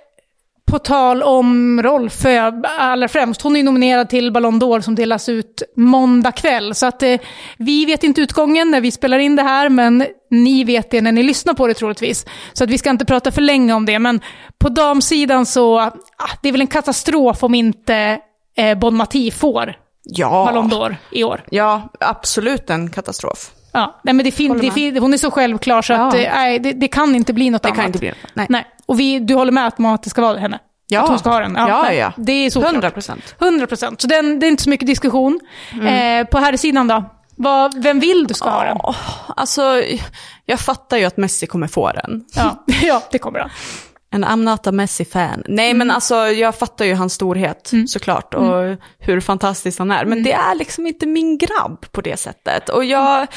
på tal om Rolfö, allra främst, hon är nominerad till Ballon d'Or som delas ut måndag kväll. Så att eh, vi vet inte utgången när vi spelar in det här, men ni vet det när ni lyssnar på det troligtvis. Så att vi ska inte prata för länge om det, men på damsidan så, ah, det är väl en katastrof om inte eh, Bon Mati får Ballon Ja. d'Or i år. ja, absolut en katastrof. Ja, nej, men det fin- det fin- hon är så självklar så att Ja. eh, nej, det, det kan inte bli något Det annat. kan inte bli Nej. Nej, och vi, du håller med att Mate ska vara henne? Ja. Att hon ska ha den? Ja, nej, ja. Det är så 100 procent. 100 procent. Så den, det är inte så mycket diskussion. Mm. Eh, på här sidan då? Vad, vem vill du ska ha den? Alltså, jag fattar ju att Messi kommer få den. Ja, ja, det kommer han. En I'm not a Messi-fan. Nej, Mm. men alltså jag fattar ju hans storhet såklart och hur fantastisk han är. Mm. Men det är liksom inte min grabb på det sättet. Och jag,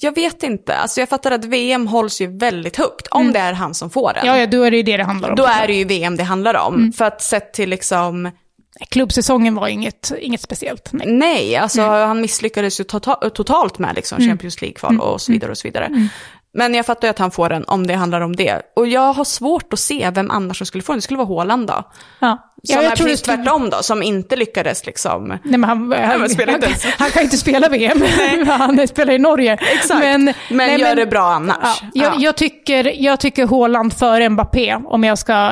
jag vet inte, alltså jag fattar att VM hålls ju väldigt högt om det är han som får den. Mm. Ja, ja, då är det ju det det handlar om. Då är det ju VM det handlar om. Mm. För att sett till liksom, Klubbsäsongen var inget, inget speciellt. Nej. nej, alltså Mm. han misslyckades ju tota- totalt med liksom Champions League-kval Mm. och så vidare och så vidare. Men jag fattar ju att han får den om det handlar om det. Och jag har svårt att se vem annars som skulle få den. Det skulle vara Håland då. Ja. Som Ja, är jag tror det precis skulle- tvärtom då, som inte lyckades liksom. Nej, men han, han, men han, inte ens. han kan inte spela VM. han spelar i Norge. Exakt. Men, Men, nej, gör det bra annars. Ja, jag, jag, tycker, jag tycker Haaland före Mbappé, om jag ska,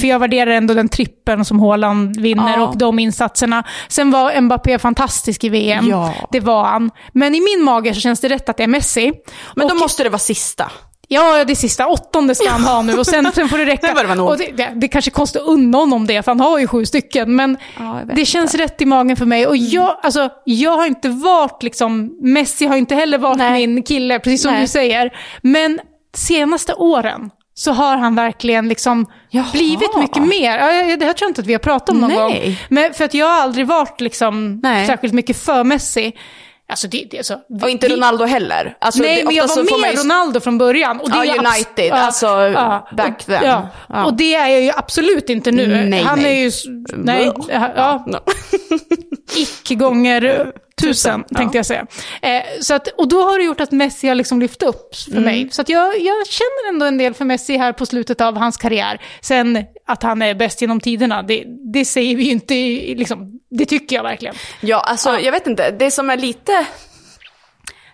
för jag värderar ändå den trippen som Haaland vinner Mm. Ja. och de insatserna. Sen var Mbappé fantastisk i VM, Ja. det var han. Men i min mage så känns det rätt att det är Messi. Men då Och- måste det vara sista. Ja, det sista. Åttonde ska han ha nu och sen, sen får det räcka. Det var och det, det, det kanske kostar unna honom det, för han har ju sju stycken. Men Ja, det känns rätt i magen för mig. Och jag, alltså, jag har inte varit liksom, Messi har inte heller varit Nej. min kille, precis som Nej. du säger. Men senaste åren så har han verkligen liksom Jaha. blivit mycket mer. Det här tror jag inte att vi har pratat om någon Nej. gång. Men för att jag har aldrig varit liksom särskilt mycket för Messi. Alltså det, det, alltså, Och inte Ronaldo heller. Alltså, Nej, det, men jag var med man ju- Ronaldo från början. Och det Ja, är United, alltså, back och, then. Ja. Ja. Och det är jag ju absolut inte nu. Nej, Han nej. är ju... Nej, ja, No. Icke gånger tusen, ja. tänkte jag säga. Eh, så att, och då har det gjort att Messi har liksom lyft upp för Mm. mig. Så att jag, jag känner ändå en del för Messi här på slutet av hans karriär. Sen att han är bäst genom tiderna, det, det säger vi ju inte, liksom, det tycker jag verkligen. Ja, alltså jag vet inte. Det som är lite,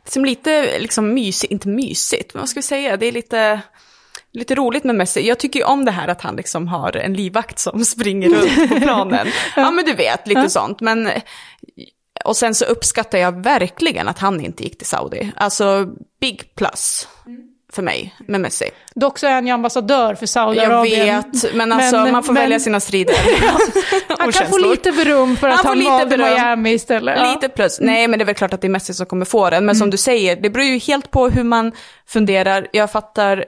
som lite liksom mysigt, inte mysigt, men vad ska vi säga, det är lite, lite roligt med Messi. Jag tycker ju om det här att han liksom har en livvakt som springer runt på planen. ja, men du vet, lite sånt. Men, och sen så uppskattar jag verkligen att han inte gick till Saudi. Alltså, big plus för mig med Messi. Dock så är han ju ambassadör för Jag Saudiarabien. vet, men alltså Men- man får men- välja sina strider. Han kan få lite beröm för att Han han, valde beröm. Miami istället. Ja. Lite plus. Nej, men det är väl klart att det är Messi som kommer få den. Men som du säger, det beror ju helt på hur man funderar. Jag fattar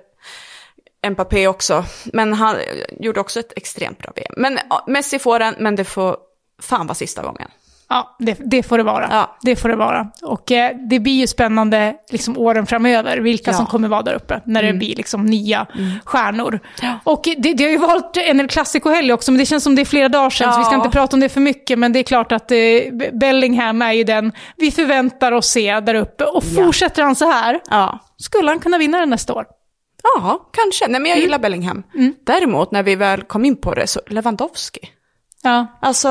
Mbappé också, men han gjorde också ett extremt bra VM. Men ja, Messi får den, men det får fan vara sista gången. Ja, det, det får det vara. Ja. Det får det vara. Och eh, det blir ju spännande liksom, åren framöver, vilka Ja. som kommer vara där uppe, när det blir liksom, nya stjärnor. Och det, det har ju varit en El Clasico-helg också, men det känns som det är flera dagar sedan, så vi ska inte prata om det för mycket, men det är klart att eh, Bellingham är ju den vi förväntar oss se där uppe. Och fortsätter han så här, Ja. skulle han kunna vinna det nästa år? Ja, kanske. Nej, men jag gillar Bellingham. Däremot, när vi väl kom in på det, så Lewandowski. Ja, Alltså,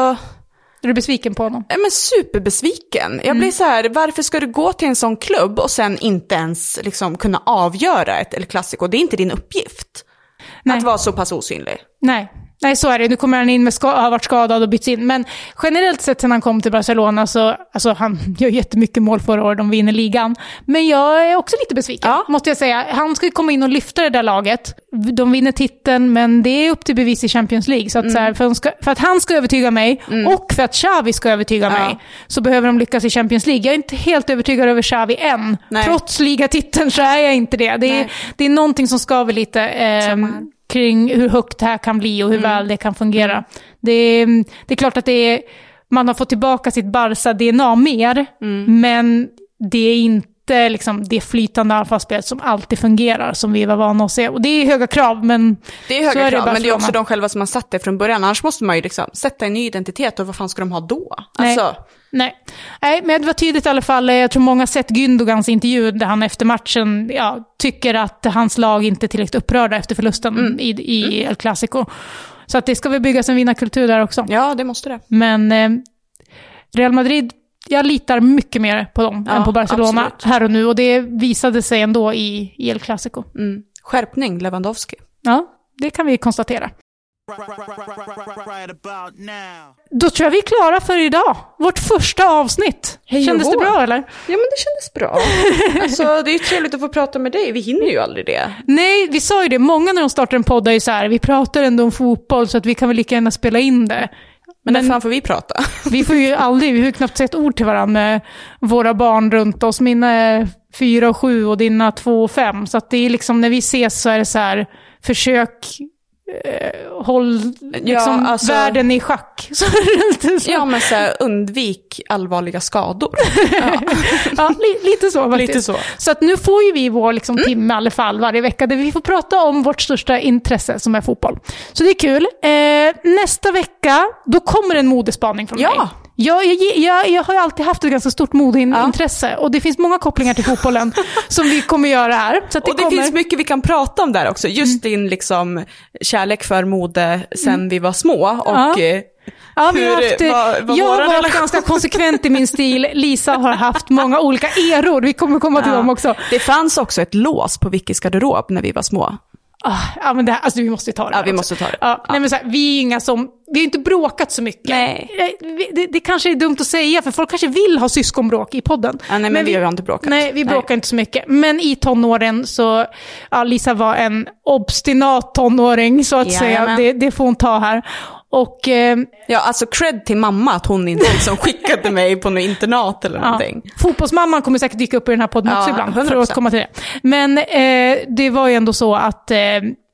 är du besviken på honom? Ja, men superbesviken. Jag blir så här, varför ska du gå till en sån klubb och sen inte ens liksom kunna avgöra ett El Clasico? Det är inte din uppgift. Nej. Att vara så pass osynlig. Nej. Nej, så är det. Nu kommer han in med ska- har varit skadad och bytts in. Men generellt sett sen han kom till Barcelona så, alltså han gör jättemycket mål förra året, de vinner ligan. Men jag är också lite besviken, Ja. måste jag säga. Han ska ju komma in och lyfta det där laget. De vinner titeln, men det är upp till bevis i Champions League. Så att, så här, för, ska, för att han ska övertyga mig och för att Xavi ska övertyga Ja. mig så behöver de lyckas i Champions League. Jag är inte helt övertygad över Xavi än. Nej. Trots ligatiteln så är jag inte det. Det är, Nej. det är någonting som skaver lite. Eh. Kring hur högt det här kan bli och hur Mm. väl det kan fungera. Det, är, det är klart att det är, man har fått tillbaka sitt Barca-DNA mer, Mm. men det är inte liksom det flytande anfallsspelet som alltid fungerar, som vi var vana att se. Och det är höga krav, men Det är höga är det krav, men det är också de själva som har satt det från början. Annars måste man ju liksom sätta en ny identitet och vad fan ska de ha då? Alltså, Nej. Nej, men det var tydligt i alla fall. Jag tror många har sett Gündogans intervju där han efter matchen ja, tycker att hans lag inte är tillräckligt upprörda efter förlusten Mm. i, i El Clasico. Så att det ska väl byggas en vinnarkultur där också. ja, det måste det. Men eh, Real Madrid, jag litar mycket mer på dem Ja, än på Barcelona absolut. här och nu. Och det visade sig ändå i, i El Clasico. Mm. Skärpning, Lewandowski. Ja, det kan vi konstatera. Right about now. Då tror jag vi är klara för idag. Vårt första avsnitt. Hej Kändes det bra eller? Ja, men det kändes bra. alltså, det är ju trevligt att få prata med dig. Vi hinner ju aldrig det. Nej, vi sa ju det. Många när de startar en podd är ju så här, vi pratar ändå om fotboll så att vi kan väl lika gärna spela in det. Men, när fan får vi prata? Vi får ju aldrig, vi har ju knappt sett ord till varandra med våra barn runt oss. Mina är fyra och sju och dina två och fem. Så att det är liksom, när vi ses så är det så här, försök eh, håll liksom, alltså- världen i schack. Så så. ja, men så här, undvik allvarliga skador. Ja. Ja, li, lite så faktiskt. Lite så. Så att nu får ju vi vår liksom, timme i alla fall varje vecka där vi får prata om vårt största intresse som är fotboll. Så det är kul. Eh, nästa vecka, då kommer en modespaning från Ja. mig. Jag, jag, jag, jag har ju alltid haft ett ganska stort Ja. modeintresse och det finns många kopplingar till fotbollen som vi kommer göra här. Så det Och det kommer... finns mycket vi kan prata om där också. Just din liksom, kärlek för mode sen vi var små. Och Ja. eh, Ja, vi har Hur- haft, eh, vad- vad jag har varit relation- ganska konsekvent i min stil. Lisa har haft många olika eror. Vi kommer komma till Ja. dem också. Det fanns också ett lås på Vickis garderob när vi var små. Ah, ja, men det här, alltså vi måste ju ta det Ja, vi måste ta det. Ja, Nej, men så här, vi är inga som, vi har inte bråkat så mycket. Nej. Vi- Det, det kanske är dumt att säga, för folk kanske vill ha syskonbråk i podden. Ja, nej, men vi har inte bråkat. Nej, vi Nej. bråkar inte så mycket. Men i tonåren så, ja, Lisa var en obstinat tonåring, så att säga. Jajamän. Det, det får hon ta här. Och eh, Ja, alltså cred till mamma att hon inte liksom skickade mig på något internat eller någonting. Ja. Fotbollsmamman kommer säkert dyka upp i den här podden Ja, också ibland, för 100%. att komma till det. Men eh, det var ju ändå så att eh,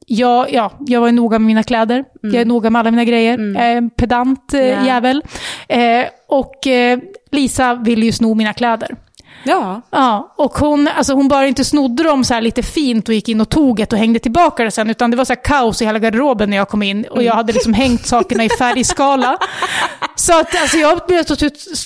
jag, ja, jag var noga med mina kläder, jag är noga med alla mina grejer, en pedant Ja. jävel. Eh, och eh, Lisa ville ju sno mina kläder. Ja. Ja, och hon, alltså hon bara inte snodde dem så här lite fint och gick in och tog ett och hängde tillbaka det sen, utan det var så kaos i hela garderoben när jag kom in och jag hade liksom hängt sakerna i färgskala. Så att alltså, jag blev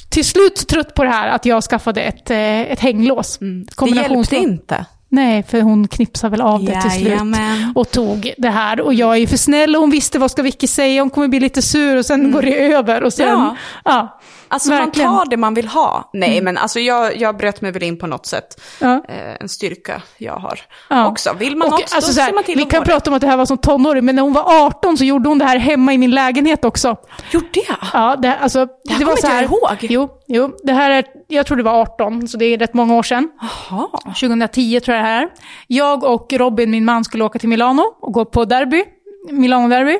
till, slut trött på det här att jag skaffade ett, eh, ett hänglås. Mm. Det hjälpte inte. Nej, för hon knipsade väl av det till slut Jajamän. och tog det här. Och jag är ju för snäll och hon visste vad ska Vicky säga, hon kommer bli lite sur och sen går det över. Och sen, Mm. Ja. ja. Alltså Verkligen. man tar det man vill ha. Nej, men alltså jag, jag bröt mig väl in på något sätt. Ja. Eh, en styrka jag har Ja. också. Vill man Och, något, alltså, så här, ser man till Vi kan det. prata om att det här var som tonåring, men när hon var 18 så gjorde hon det här hemma i min lägenhet också. Gjorde jag? Ja, det, alltså, det, här var kommer så här, jag ihåg. Jo, jo, det här är, jag tror det var 18, så det är rätt många år sedan. Jaha. 2010 tror jag det här är. Jag och Robin, min man, skulle åka till Milano och gå på derby, Milano-derby.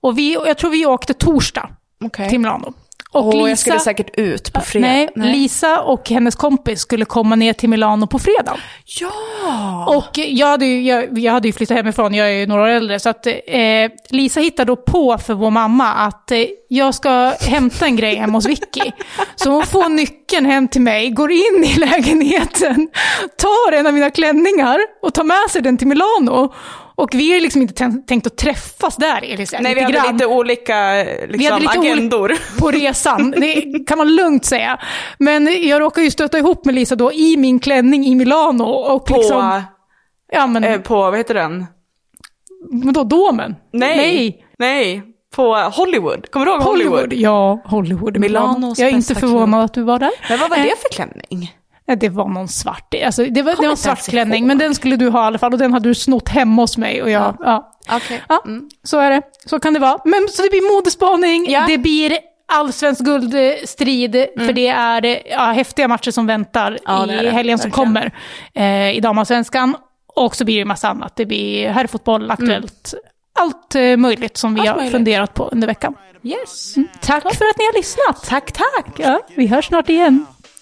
Och vi, och jag tror vi åkte torsdag Okej. till Milano. Och Och jag skulle säkert ut på fredag. Nej, Lisa och hennes kompis skulle komma ner till Milano på fredag. Ja! Och jag hade, ju, jag, jag hade ju flyttat hemifrån, jag är ju några år äldre, så att eh, Lisa hittade då på för vår mamma att eh, jag ska hämta en grej hemma hos Vicky. Så hon får nyckeln hem till mig, går in i lägenheten, tar en av mina klänningar och tar med sig den till Milano. Och vi har liksom inte tän- tänkt att träffas där, Elisa. Nej, vi lite hade grann lite olika liksom, vi hade lite agendor. på resan, det kan man lugnt säga. Men jag råkade ju stöta ihop med Lisa då i min klänning i Milano. Och På, liksom, ja men, eh, på, vad heter den? vadå, Domen? Nej. Nej. Nej. På Hollywood. Kommer du ihåg Hollywood? Hollywood. Ja, Hollywood. Milano. Milanos Jag är inte förvånad att du var där. Men vad var Eh, det för klänning? Det var någon svart. Alltså, det var, det var en svart klänning, men den skulle du ha i alla fall. Och den hade du snott hemma hos mig. Och jag, ja. Okej. Ja, så är det. Så kan det vara. Men så det blir modespaning, Ja. det blir allsvensk guldstrid, för det är ja, häftiga matcher som väntar Mm. Ja, i helgen som kommer eh, i damallsvenskan. Och så blir det massa annat. Det blir herrfotboll, aktuellt, allt eh, möjligt som vi Mm. Allt har möjligt. funderat på under veckan. Yes. Tack för att ni har lyssnat. Tack, tack. Ja, vi hörs snart igen.